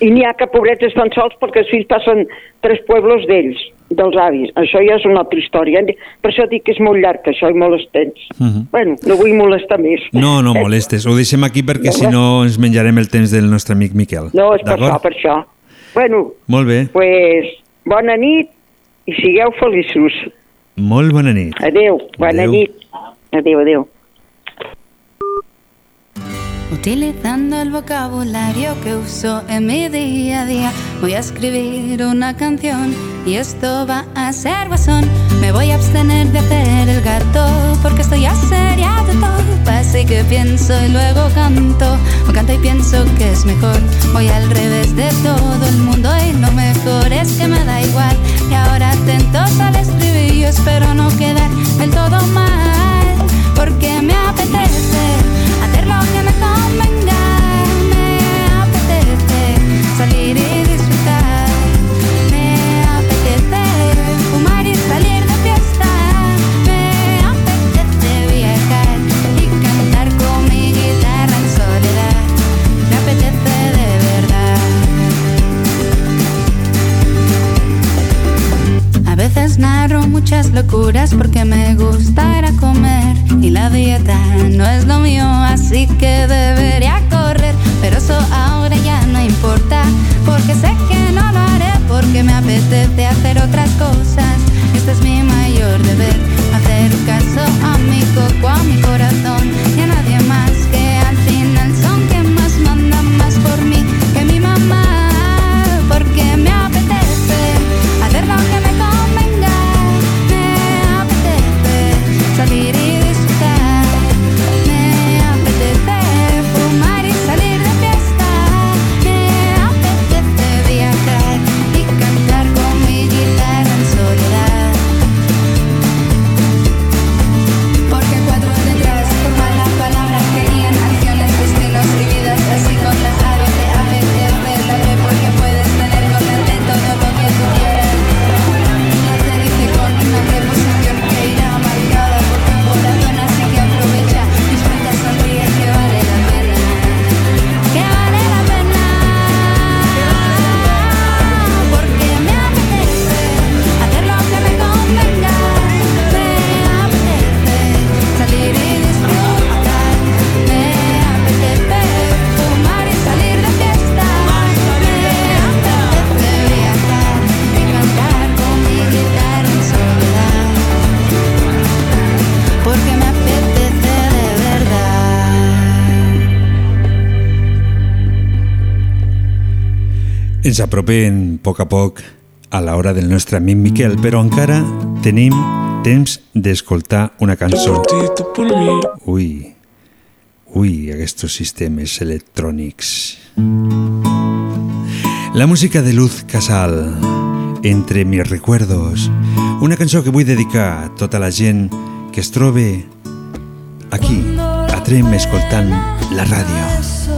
I n'hi ha que pobrets estan sols perquè els fills passen tres pueblos d'ells, dels avis. Això ja és una altra història. Per això dic que és molt llarg, això, i molt extens. Uh -huh. Bueno, no vull molestar més. No, no molestes. Ho deixem aquí perquè si no ens menjarem el temps del nostre amic Miquel. No, és per això, per això. Bueno, Molt bé. pues, bona nit i sigueu feliços. Molt bona nit. Adeu, bona Adeu. nit. Adeu, adeu. Utilizando el vocabulario que uso en mi día a día, voy a escribir una canción y esto va a ser guasón. Me voy a abstener de hacer el gato porque estoy ya seria de todo. Así que pienso y luego canto, o canto y pienso que es mejor. Voy al revés de todo el mundo y lo mejor es que me da igual. Y ahora atentos al estribillo, espero no quedar del todo mal, porque me apetece hacer lo que me convenga. Me apetece salir y Narro muchas locuras porque me gusta ir a comer y la dieta no es lo mío, así que debería correr. Pero eso ahora ya no importa porque sé que no lo haré porque me apetece hacer otras cosas. Este es mi mayor deber, hacer caso a mi coco, a mi corazón y a nadie Ens apropem a poc a poc a l'hora del nostre amic Miquel, però encara tenim temps d'escoltar una cançó. Ui, ui, aquests sistemes electrònics. La música de Luz Casal, Entre mis recuerdos, una cançó que vull dedicar a tota la gent que es trobe aquí, a Trem, escoltant la ràdio.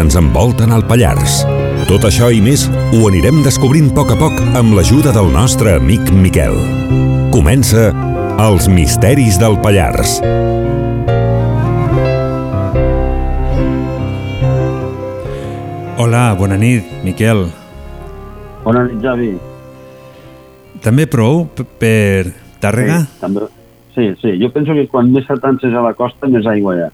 Ens envolten al Pallars? Tot això i més ho anirem descobrint a poc a poc amb l'ajuda del nostre amic Miquel. Comença Els misteris del Pallars. Hola, bona nit, Miquel. Bona nit, Javi. També prou per Tàrrega? Sí, també, sí, sí, jo penso que quan més atances a la costa, més aigua hi ha.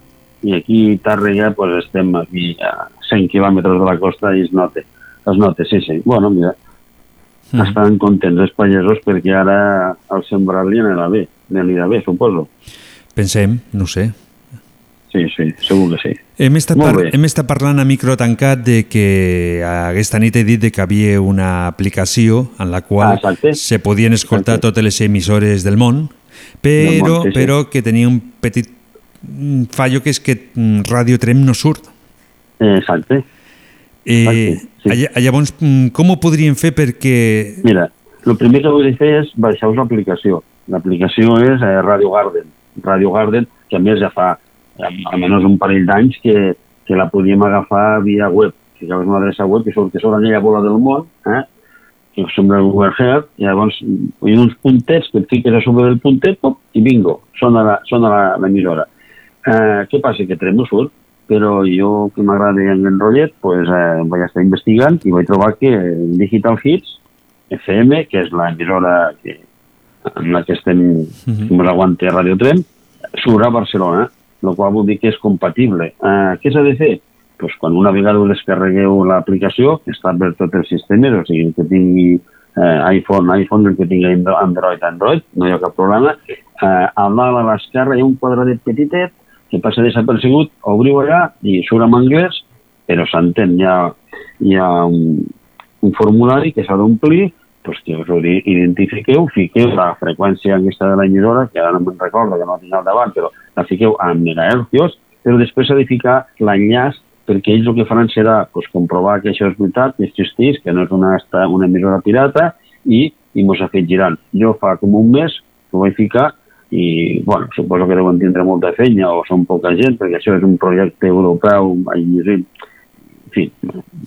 I aquí a Tàrrega pues, estem aquí a 100 quilòmetres de la costa i es nota. Es nota, sí, sí. Bueno, mira, Mm. estan contents els pagesos perquè ara el sembrar li anirà bé, li anirà bé, suposo. Pensem, no sé. Sí, sí, segur que sí. Hem estat, Molt par bé. hem estat parlant a micro tancat de que aquesta nit he dit de que havia una aplicació en la qual Ah, exacte. se podien escoltar totes les emissores del món, Del però, món, sí, sí. però que tenia un petit mm, fallo que és que mm, Radio Trem no surt. Eh, Exacte. Eh, lla- Llavors, mm, com ho podríem fer perquè... Mira, el primer que heu de fer és baixar-vos l'aplicació. L'aplicació és eh, Radio Garden. Radio Garden, que a més ja fa eh, almenys un parell d'anys que, que la podíem agafar via web. Ficaves una adreça web que surt, que surt aquella bola del món, eh? que sembla el Google Earth, i llavors hi ha uns puntets que et fiques a sobre del puntet pop, i bingo, sona la- sona la- l'emissora. Eh, què passa? Que Trem no surt, però jo, que m'agrada en el rotllet, pues, eh, vaig estar investigant i vaig trobar que Digital Hits FM, que és l'emissora que, en la que estem, que ens aguanta Radio Tren, surt a Barcelona, el qual vol dir que és compatible. Eh, què s'ha de fer? Pues quan una vegada us descarregueu l'aplicació, que està per tots els sistemes, o sigui, el que tingui eh, iPhone, iPhone, el que tingui Andro- Android, Android, no hi ha cap problema. Eh, a dalt a l'esquerra hi ha un quadradet petitet que passa desapercebut, obriu allà i surt en anglès, però s'entén, hi ha, hi ha un, un formulari que s'ha d'omplir pues que us ho identifiqueu, fiqueu la freqüència aquesta de l'emissora, que ara no me'n recordo, que no tinc al davant, però la fiqueu a megahercios, però després s'ha de ficar l'enllaç perquè ells el que faran serà pues, comprovar que això és veritat, que existeix, que no és una, una emissora pirata, i, i mos girant. Jo fa com un mes que ho vaig ficar i, bueno, suposo que deuen tindre molta feina o són poca gent, perquè això és un projecte europeu, en fi,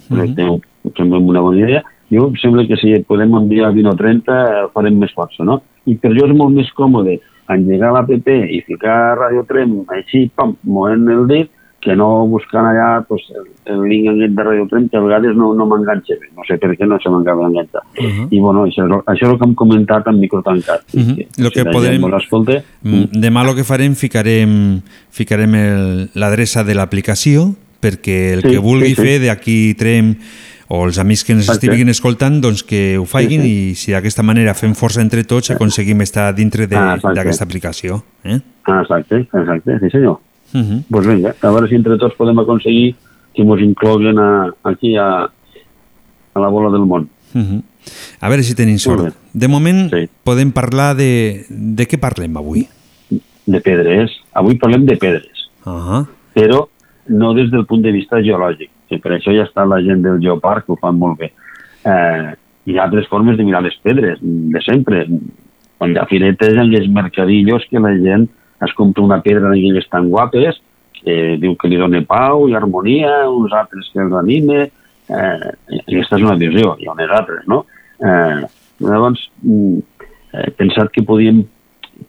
projecte mm -hmm. sembla una bona idea. Jo em sembla que si podem enviar 20 o 30 eh, farem més força, no? I per jo és molt més còmode engegar l'app i ficar Radio Trem així, pam, movent el dit, que no buscant allà pues, el, el link aquest de Radio Trem, que a vegades no, no m'enganxa bé. No sé per què no se m'acaba d'enganxar. Uh -huh. I bueno, això, això és el que hem comentat en micro tancat. Uh. Lo que la podem- gent vol escoltar, Mm, Demà el que farem, ficarem, ficarem l'adreça de l'aplicació perquè el Sí, que vulgui sí, sí. fer d'aquí Trem o els amics que ens estiguin escoltant, doncs que ho facin Sí, i si d'aquesta manera fem força entre tots aconseguim estar dintre de- Ah, d'aquesta aplicació. Eh? Ah, exacte, exacte, sí senyor. Uh -huh. Pues vinga, a veure si entre tots podem aconseguir que ens incloguen a, aquí a, a la bola del món. Uh -huh. A veure si tenim sort. De moment podem parlar de... De què parlem avui? De pedres. Avui parlem de pedres, Uh -huh. però no des del punt de vista geològic, que per això ja està la gent del Geoparc, que ho fan molt bé. Eh, hi ha altres formes de mirar les pedres, de sempre. Quan hi ha firetes, en els mercadillos, que la gent es compra una pedra d'aquelles tan guapes, que diu que li dona pau i harmonia, uns altres que els anime, eh, aquesta és una visió, hi ha unes altres, no? Eh, llavors, mm, he pensat que podíem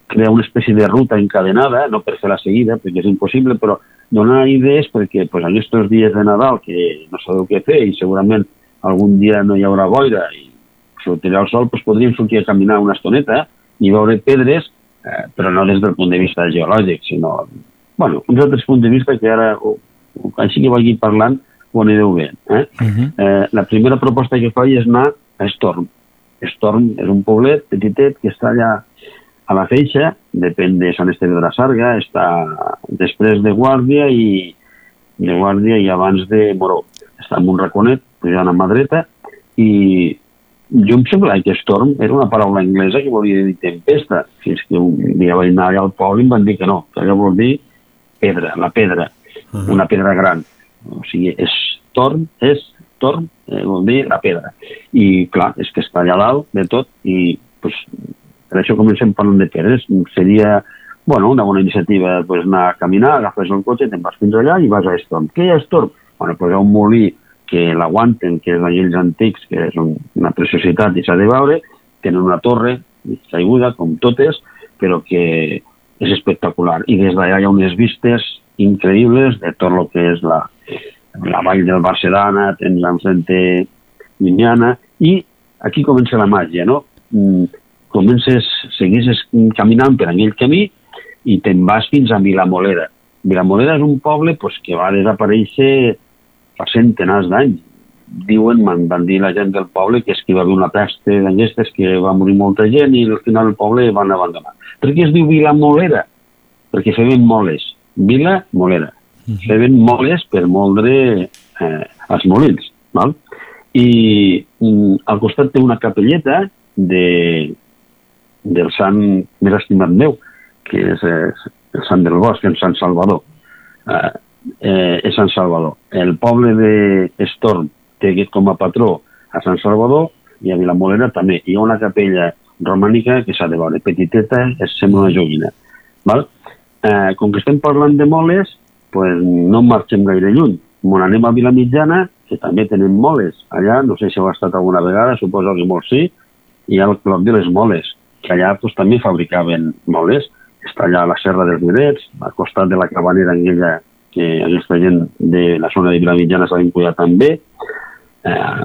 crear una espècie de ruta encadenada, no per fer la seguida, perquè és impossible, però donar idees perquè pues, en aquests dies de Nadal que no sabeu què fer i segurament algun dia no hi haurà boira i sortirà el sol, pues, podríem sortir a caminar una estoneta i veure pedres, eh, però no des del punt de vista geològic, sinó bueno, uns altres punts de vista que ara, o, o, així que vagi parlant, ho anireu bé. Eh? Uh -huh. Eh, la primera proposta que faig és anar a Storm. Storm és un poblet petitet que està allà a la Feixa, depèn de Sant Esteve de la Sarga, està després de Guàrdia i de Guàrdia i abans de Moró. Està en un raconet, pujant a mà dreta, i jo em sembla que Storm era una paraula anglesa que volia dir tempesta, fins que un dia vaig anar allà al poble i em van dir que no, que allò vol dir pedra, la pedra, uh -huh. una pedra gran. O sigui, és torn, és torn, eh, vol dir la pedra. I clar, és que està allà dalt de tot i pues, per això comencem parlant de pedres. Seria bueno, una bona iniciativa pues, anar a caminar, agafes el cotxe, te'n vas fins allà i vas a Storm. Què hi ha Storm? Bueno, pues hi ha un molí que l'aguanten, que és d'aquells antics, que és un, una preciositat i s'ha de veure, tenen una torre caiguda, com totes, però que és espectacular. I des d'allà hi ha unes vistes increïbles de tot el que és la, la vall del Barcelona, tens l'enfrente Minyana, i aquí comença la màgia, no? Mm, comences, segueixes caminant per aquell camí i te'n vas fins a Vilamolera. Vilamolera és un poble pues, que va desaparèixer fa centenars d'anys. Diuen, m'han van dir la gent del poble, que és que hi va haver una peste d'aquestes, que va morir molta gent i al final el poble van abandonar. Per què es diu Vilamolera? Perquè feien moles. Vila, molera. Uh -huh. Feien moles per moldre eh, els molins. Val? I mm, al costat té una capelleta de, del sant més estimat meu, que és eh, el sant del bosc, en Sant Salvador. Eh, eh, és Sant Salvador. El poble de Storm té com a patró a Sant Salvador i a Vilamolera també. Hi ha una capella romànica que s'ha de veure, petiteta, és sembla una joguina. Val? Eh, com que estem parlant de moles, pues no marxem gaire lluny. Mon anem a Vilamitjana, que també tenen moles. Allà, no sé si heu estat alguna vegada, suposo que molt sí, hi ha el Clot de les Moles, que allà pues, també fabricaven moles. Està allà a la Serra dels Mirets, al costat de la cabanera aquella que aquesta gent de la zona de Vilamitjana s'ha cuidar també. Eh,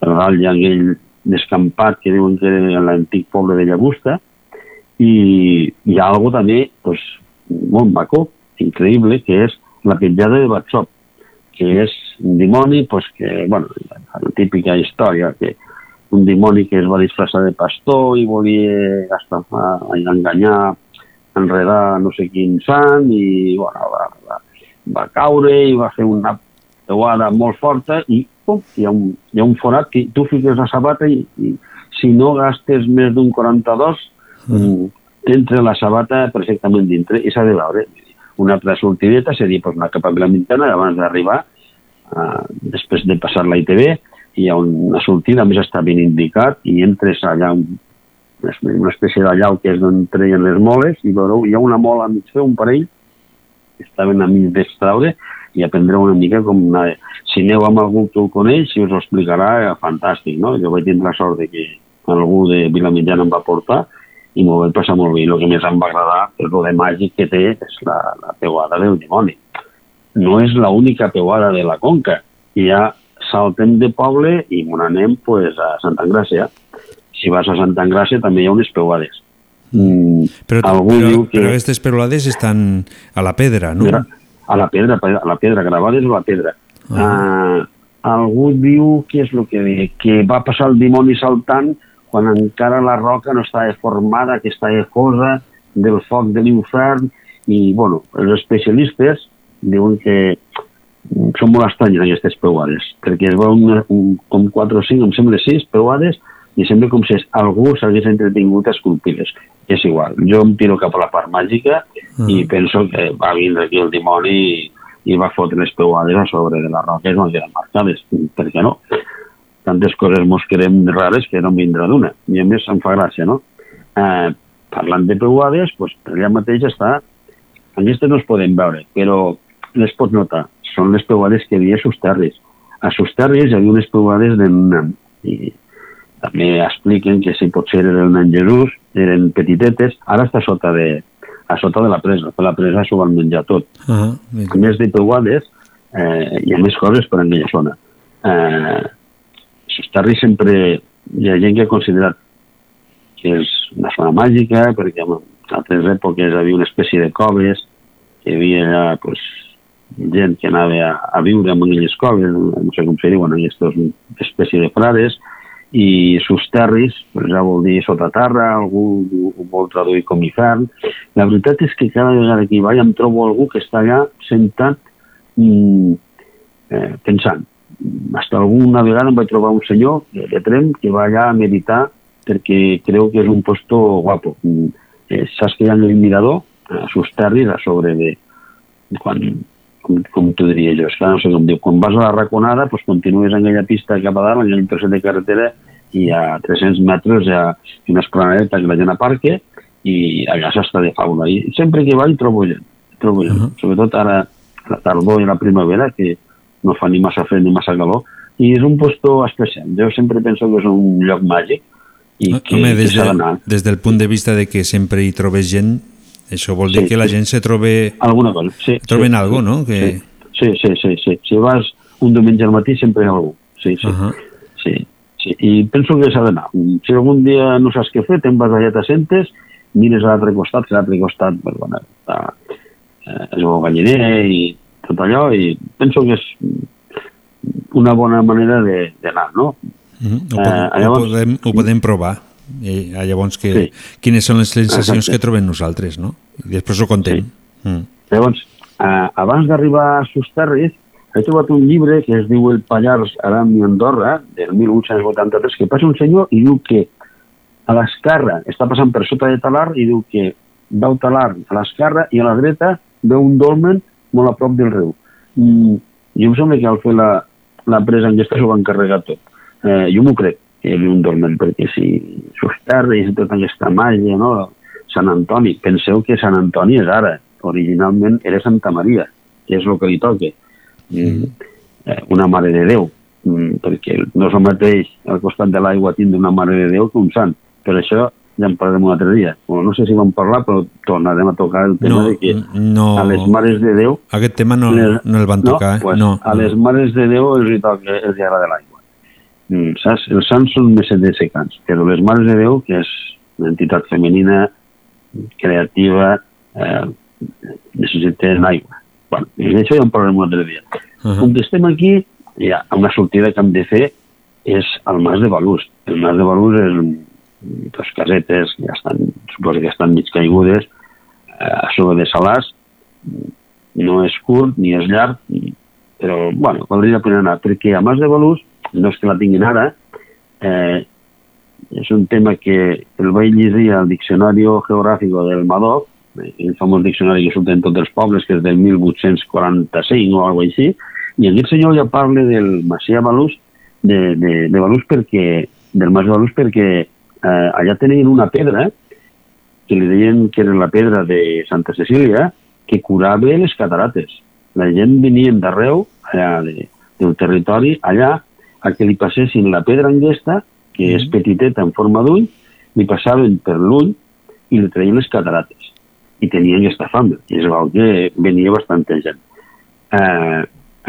per dalt hi ha aquell descampat que diuen que era l'antic poble de Llagusta i hi ha algo també pues, molt maco, increïble, que és la petjada de Batsop, que és un dimoni pues, que, bueno, la típica història, que un dimoni que es va disfressar de pastor i volia estafar, enganyar, enredar no sé quin sant i bueno, va, va, va caure i va fer una peuada molt forta i pum, hi ha, un, hi ha un forat que tu fiques la sabata i, i si no gastes més d'un 42, mm. t'entra la sabata perfectament dintre i s'ha de veure. Una altra sortideta seria pues, anar cap a la mitjana abans d'arribar, uh, després de passar la ITV, hi ha una sortida, a més està ben indicat, i entres allà un, una espècie d'allau que és d'on treien les moles, i veureu, hi ha una mola a mig fer, un parell, estaven a mig d'extraure, i aprendreu una mica com anar... Si aneu amb algú que ho coneix, si us ho explicarà, eh, fantàstic, no? Jo vaig tindre la sort de que algú de Vilamitjana em va portar i m'ho vaig passar molt bé. I el que més em va agradar, el de màgic que té, és la, la peuada del dimoni. No és l'única peuada de la Conca. Hi ha saltem de poble i on anem pues, a Santa Engràcia. Si vas a Santa Engràcia també hi ha unes peuades. Mm, Però, algú però, diu que... però aquestes perolades estan a la pedra, no? A la pedra, a la pedra, gravades a la pedra. Ah. Uh, algú diu, què és el que diu? Que va passar el dimoni saltant quan encara la roca no estava formada, que estava fosa del foc de l'infern, i, bueno, els especialistes diuen que són molt estranyes aquestes peuades, perquè es veuen un, com 4 o 5, em sembla 6 peuades, i sembla com si algú s'hagués entretingut a esculpir-les. És igual, jo em tiro cap a la part màgica Ah. i penso que va vindre aquí el dimoni i, i va fotre les peuades a sobre de les roques on eren marcades. Per què no? Tantes coses mos querem rares que no vindrà d'una. I a més em fa gràcia, no? Eh, parlant de peuades, doncs, allà mateix està... Aquestes no es poden veure, però les pots notar. Són les peuades que hi havia a Susterris. A Susterris hi havia unes peuades de. I també expliquen que si potser eren el nen Jesús, eren petitetes, ara està sota de, a sota de la presa, per la presa s'ho van menjar tot. Ah, A més de peuades, eh, hi ha més coses per en aquella zona. Eh, Sustarri sempre hi ha gent que ha considerat que és una zona màgica, perquè en altres èpoques hi havia una espècie de coves, que hi havia pues, gent que anava a, a viure en aquelles coves, no sé com se diuen, aquestes espècie de frares, i Susterris, pues ja vol dir sota terra, algú ho vol traduir com infern. La veritat és que cada vegada que hi vaig em trobo algú que està allà sentat mm, eh, pensant. Hasta alguna vegada em vaig trobar un senyor de, Trem que va allà a meditar perquè creu que és un posto guapo. Mm, eh, saps que hi ha el mirador a Susterris a sobre de quan, com, com t'ho diria jo, és que no sé com diu, quan vas a la raconada, doncs continues en aquella pista cap a dalt, en aquell trosset de carretera, i a 300 metres hi ha una esplanadeta que la gent aparca, i allà s'està de fauna. I sempre que vaig trobo gent, trobo gent. Uh -huh. Sobretot ara, la tardor i la primavera, que no fa ni massa fred ni massa calor, i és un posto especial. Jo sempre penso que és un lloc màgic, i que, Home, des, de, des del punt de vista de que sempre hi trobes gent, això vol dir Sí, que la gent se trobe... Alguna cosa, sí. Troben sí, algo, no? Que... Sí, sí, sí, sí. Si vas un diumenge al matí sempre hi ha algú. Sí, sí. Uh -huh. sí, sí. I penso que s'ha d'anar. Si algun dia no saps què fer, te'n vas allà, t'assentes, mires a l'altre costat, que a l'altre costat, pues, bueno, està, eh, galliner i tot allò, i penso que és una bona manera de- d'anar, no? Uh -huh. ho, Eh, llavors- ho, podem, ho podem provar. I, ah, llavors, que, Sí. quines són les sensacions Exacte. que trobem nosaltres, no? I després ho contem. Sí. Mm. Llavors, eh, abans d'arribar a Susterris, he trobat un llibre que es diu El Pallars, Aram i Andorra, del 1883, que passa un senyor i diu que a l'esquerra està passant per sota de Talar i diu que veu Talar a l'esquerra i a la dreta veu un dolmen molt a prop del riu. Mm, jo em sembla que al fer la, la presa aquesta s'ho van carregar tot. Eh, jo m'ho crec, havia un dolmen, perquè si Susterris i tota aquesta màgia, no? Sant Antoni, penseu que Sant Antoni és ara, originalment era Santa Maria, que és el que li toca. Mm. Eh, una mare de Déu, mm, perquè no és el mateix al costat de l'aigua tindre una mare de Déu que un sant. Per això ja en parlarem un altre dia. Bueno, no sé si vam parlar, però tornarem a tocar el tema No, de que no. a les mares de Déu... Aquest tema no, les- no el van tocar. No, pues, no, a les mares de Déu els hi toca, els hi agrada l'aigua. Mm, saps? Els sants són més secants, però les mares de Déu, que és una entitat femenina, creativa, eh, necessiten aigua. Bueno, i d'això ja en parlarem un altre dia. Uh -huh. Com que estem aquí, ja, una sortida que hem de fer és al Mas de Balús. El Mas de Balús és dos casetes que ja estan, suposo que estan mig caigudes, eh, a sobre de Salàs, no és curt ni és llarg, però, bueno, valdria la pena anar, perquè a Mas de Balús, no és que la tinguin ara, eh, és un tema que el vaig llegir al Diccionario Geográfico del Madoc, el famós diccionari que surt en tots els pobles, que és del 1845 o alguna així, i aquest senyor ja parla del Macià Balús, de, de, de Balús perquè, del Mas Balús perquè eh, allà tenien una pedra que li deien que era la pedra de Santa Cecília, que curava les catarates. La gent venien d'arreu, allà de, del territori, allà, a que li passessin la pedra aquesta, que és petiteta en forma d'ull, li passaven per l'ull i li traien les catarates. I tenien aquesta fama, i es veu que venia bastanta gent. Eh,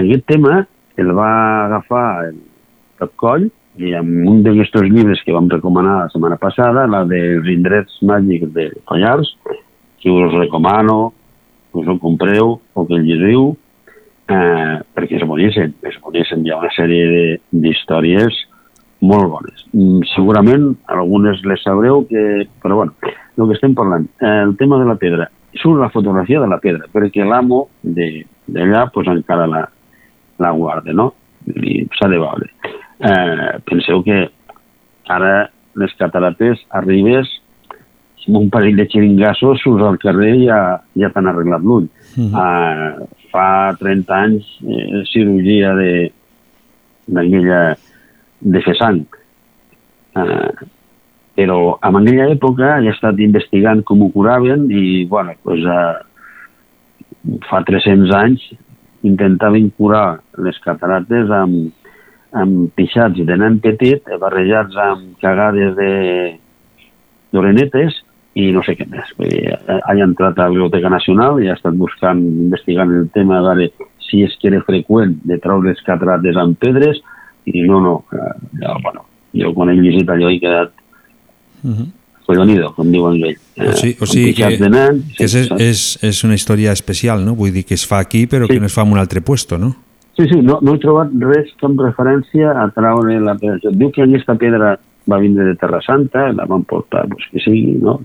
aquest tema el va agafar el Pep Coll i amb un d'aquests llibres que vam recomanar la setmana passada, la dels indrets màgics de Collars, que us recomano, que us ho compreu o que el llegiu, eh, perquè és boníssim, és boníssim. Hi ha una sèrie de- d'històries molt bones. Mm, segurament algunes les sabreu, que, però bueno, el que estem parlant, eh, el tema de la pedra, surt la fotografia de la pedra, perquè l'amo de- d'allà pues, encara la, la guarda, no? I s'ha de veure. Eh, penseu que ara les catarates arribes amb un parell de xiringassos, surts al carrer i ja, ja t'han arreglat l'ull. Uh, fa 30 anys eh, cirurgia de d'aquella de fer sang. Uh, però en aquella època he estat investigant com ho curaven i, bueno, pues, uh, fa 300 anys intentaven curar les catarates amb, amb pixats de nen petit barrejats amb cagades de d'orenetes i no sé què més. Vull dir, eh, ha entrat a la Biblioteca Nacional i ha estat buscant, investigant el tema de veure si és que era freqüent de treure les catarates amb pedres i no, no. Eh, ja, bueno, jo quan he llegit allò he quedat collonido, com diuen ells. O sigui, o sigui que, de nen, que és, és, és una història especial, no? Vull dir que es fa aquí però que no es fa en un altre puesto, no? Sí, sí, no, no he trobat res com referència a treure la pedra. Diu que aquesta pedra va vindre de Terra Santa, la van portar, pues, que sigui, no?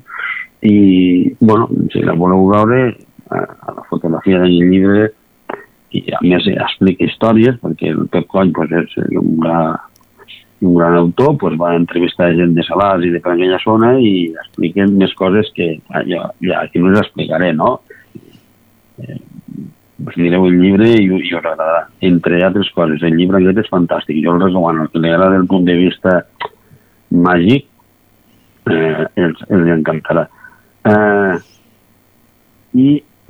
I, bueno, si la voleu veure, a, la fotografia del llibre, i a més explica històries, perquè el Pep Coll pues, és un gran, un gran autor, pues, va entrevistar gent de Salàs i de aquella zona i expliquen més coses que jo, ja aquí no les explicaré, no? Eh, us mireu el llibre i, i us agradarà. Entre altres coses, el llibre aquest és fantàstic. Jo el recomano. El que li agrada del punt de vista màgic, eh, els, els encantarà. Eh, I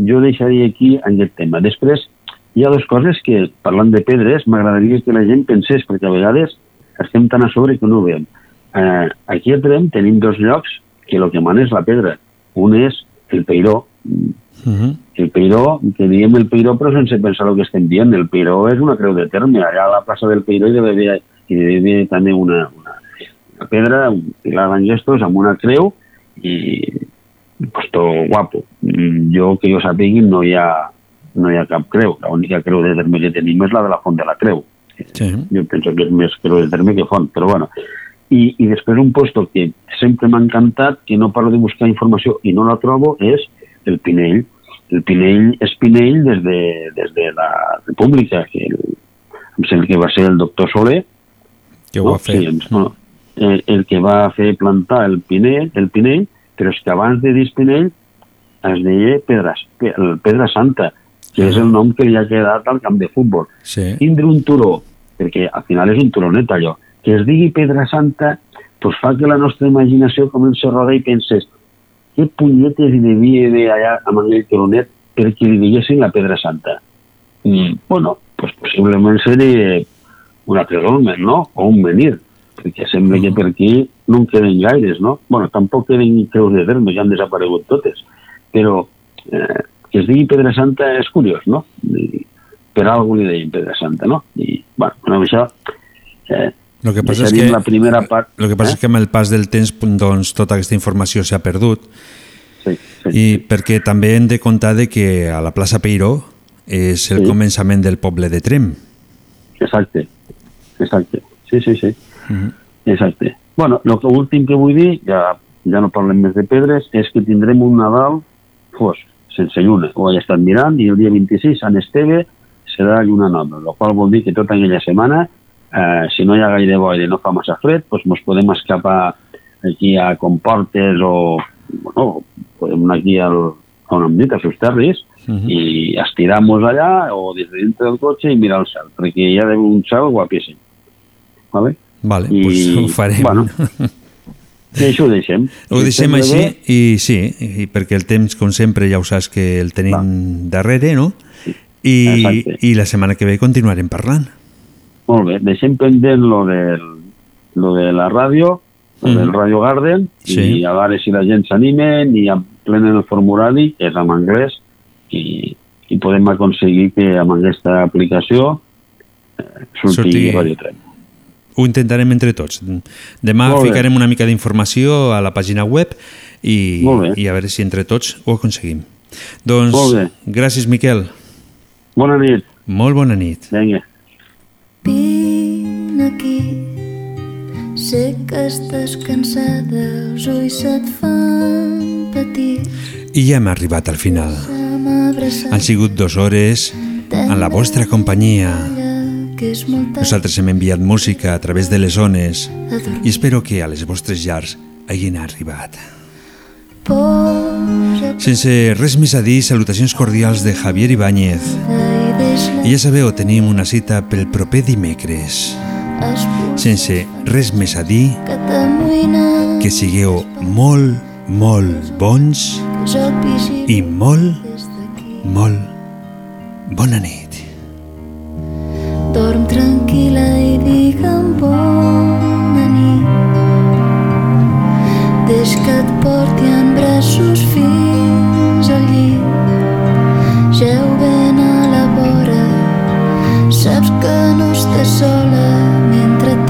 jo deixaria aquí aquest tema. Després, hi ha dues coses que, parlant de pedres, m'agradaria que la gent pensés, perquè a vegades estem tan a sobre que no ho veiem. Eh, aquí a Trem tenim dos llocs que el que mana és la pedra. Un és el Peiró, el Peiró, que diem el Peiró però sense pensar el que estem dient. El Peiró és una creu de terme. Allà a la plaça del Peiró hi haver també una, una, pedra, un pilar d'engestos amb una creu i pues, tot guapo. Jo, que jo sàpigui, no hi ha, no hi ha cap creu. L'única creu de terme que tenim és la de la Font de la Creu. Sí. Jo penso que és més creu de terme que font, però bueno. I, i després un posto que sempre m'ha encantat, que no parlo de buscar informació i no la trobo, és el Pinell. El Pinell és Pinell des de, des de la República, que el, em sembla que va ser el doctor Soler, que ho va fer. Sí, no, el, el que va fer plantar el Pinell, el Pinell, però és que abans de dir Pinell es deia Pedra, Pedra Santa, que és el nom que li ha quedat al camp de futbol. Sí. Tindre un turó, perquè al final és un turonet allò, que es digui Pedra Santa, doncs fa que la nostra imaginació comenci a rodar i penses què punyetes hi devia haver allà amb aquell turonet perquè li diguessin la Pedra Santa. Mm, bueno, pues possiblement seria un altre dolmen, no? O un menir, perquè sembla que per aquí no en queden gaires, no? bueno, tampoc queden creus de terme, ja han desaparegut totes, però eh, que es digui Pedra Santa és curiós, no? I, per algú li deien Pedra Santa, no? I, bueno, amb això eh, Lo que passa és que, la primera part... lo que passa eh? és que amb el pas del temps doncs, tota aquesta informació s'ha perdut sí, sí. i perquè també hem de comptar de que a la plaça Peiró és el Sí. començament del poble de Trem. Exacte, exacte. Sí, sí, sí. Exacte. Bueno, el que últim que vull dir, ja, ja no parlem més de pedres, és que tindrem un Nadal fosc, sense lluna. Ho he estat mirant i el dia 26, Sant Esteve, serà lluna nova, el qual vol dir que tota aquella setmana, eh, si no hi ha gaire boira i no fa massa fred, doncs ens podem escapar aquí a Comportes o, bueno, podem anar aquí al, on hem dit, a Susterris, uh -huh. i estiramos allà o des de dintre del cotxe i mirar el cel, perquè hi ha d'haver un cel guapíssim. Vale? Vale, I, pues ho farem. Bueno, i això ho deixem. Ho deixem així i sí, i perquè el temps, com sempre, ja ho saps que el tenim Va. darrere, no? I, Exacte. I la setmana que ve continuarem parlant. Molt bé, deixem pendent lo, del, lo de la ràdio, lo Mhm. del Radio Garden, Sí. i a veure si la gent s'anime i plenen el formulari, és en anglès, i, i podem aconseguir que amb aquesta aplicació eh, surti, Surti- Radio Tren. Ho intentarem entre tots. Demà Molt bé. ficarem una mica d'informació a la pàgina web i, i a veure si entre tots ho aconseguim. Doncs Molt bé. gràcies, Miquel. Bona nit. Molt bona nit. Vinga. Vine aquí, sé que estàs cansada, els ulls se't fan petits. I ja hem arribat al final. Han sigut dues hores en la vostra companyia. Nosaltres hem enviat música a través de les ones i espero que a les vostres llars hagin arribat. Sense res més a dir, salutacions cordials de Javier Ibáñez. i ja sabeu, tenim una cita pel proper dimecres. Sense res més a dir, que sigueu molt, molt bons i molt, molt bona nit dorm tranquil·la i digue'm bona nit. Deix que et porti en braços fins al llit. Geu ben a la vora. Saps que no estàs sola mentre et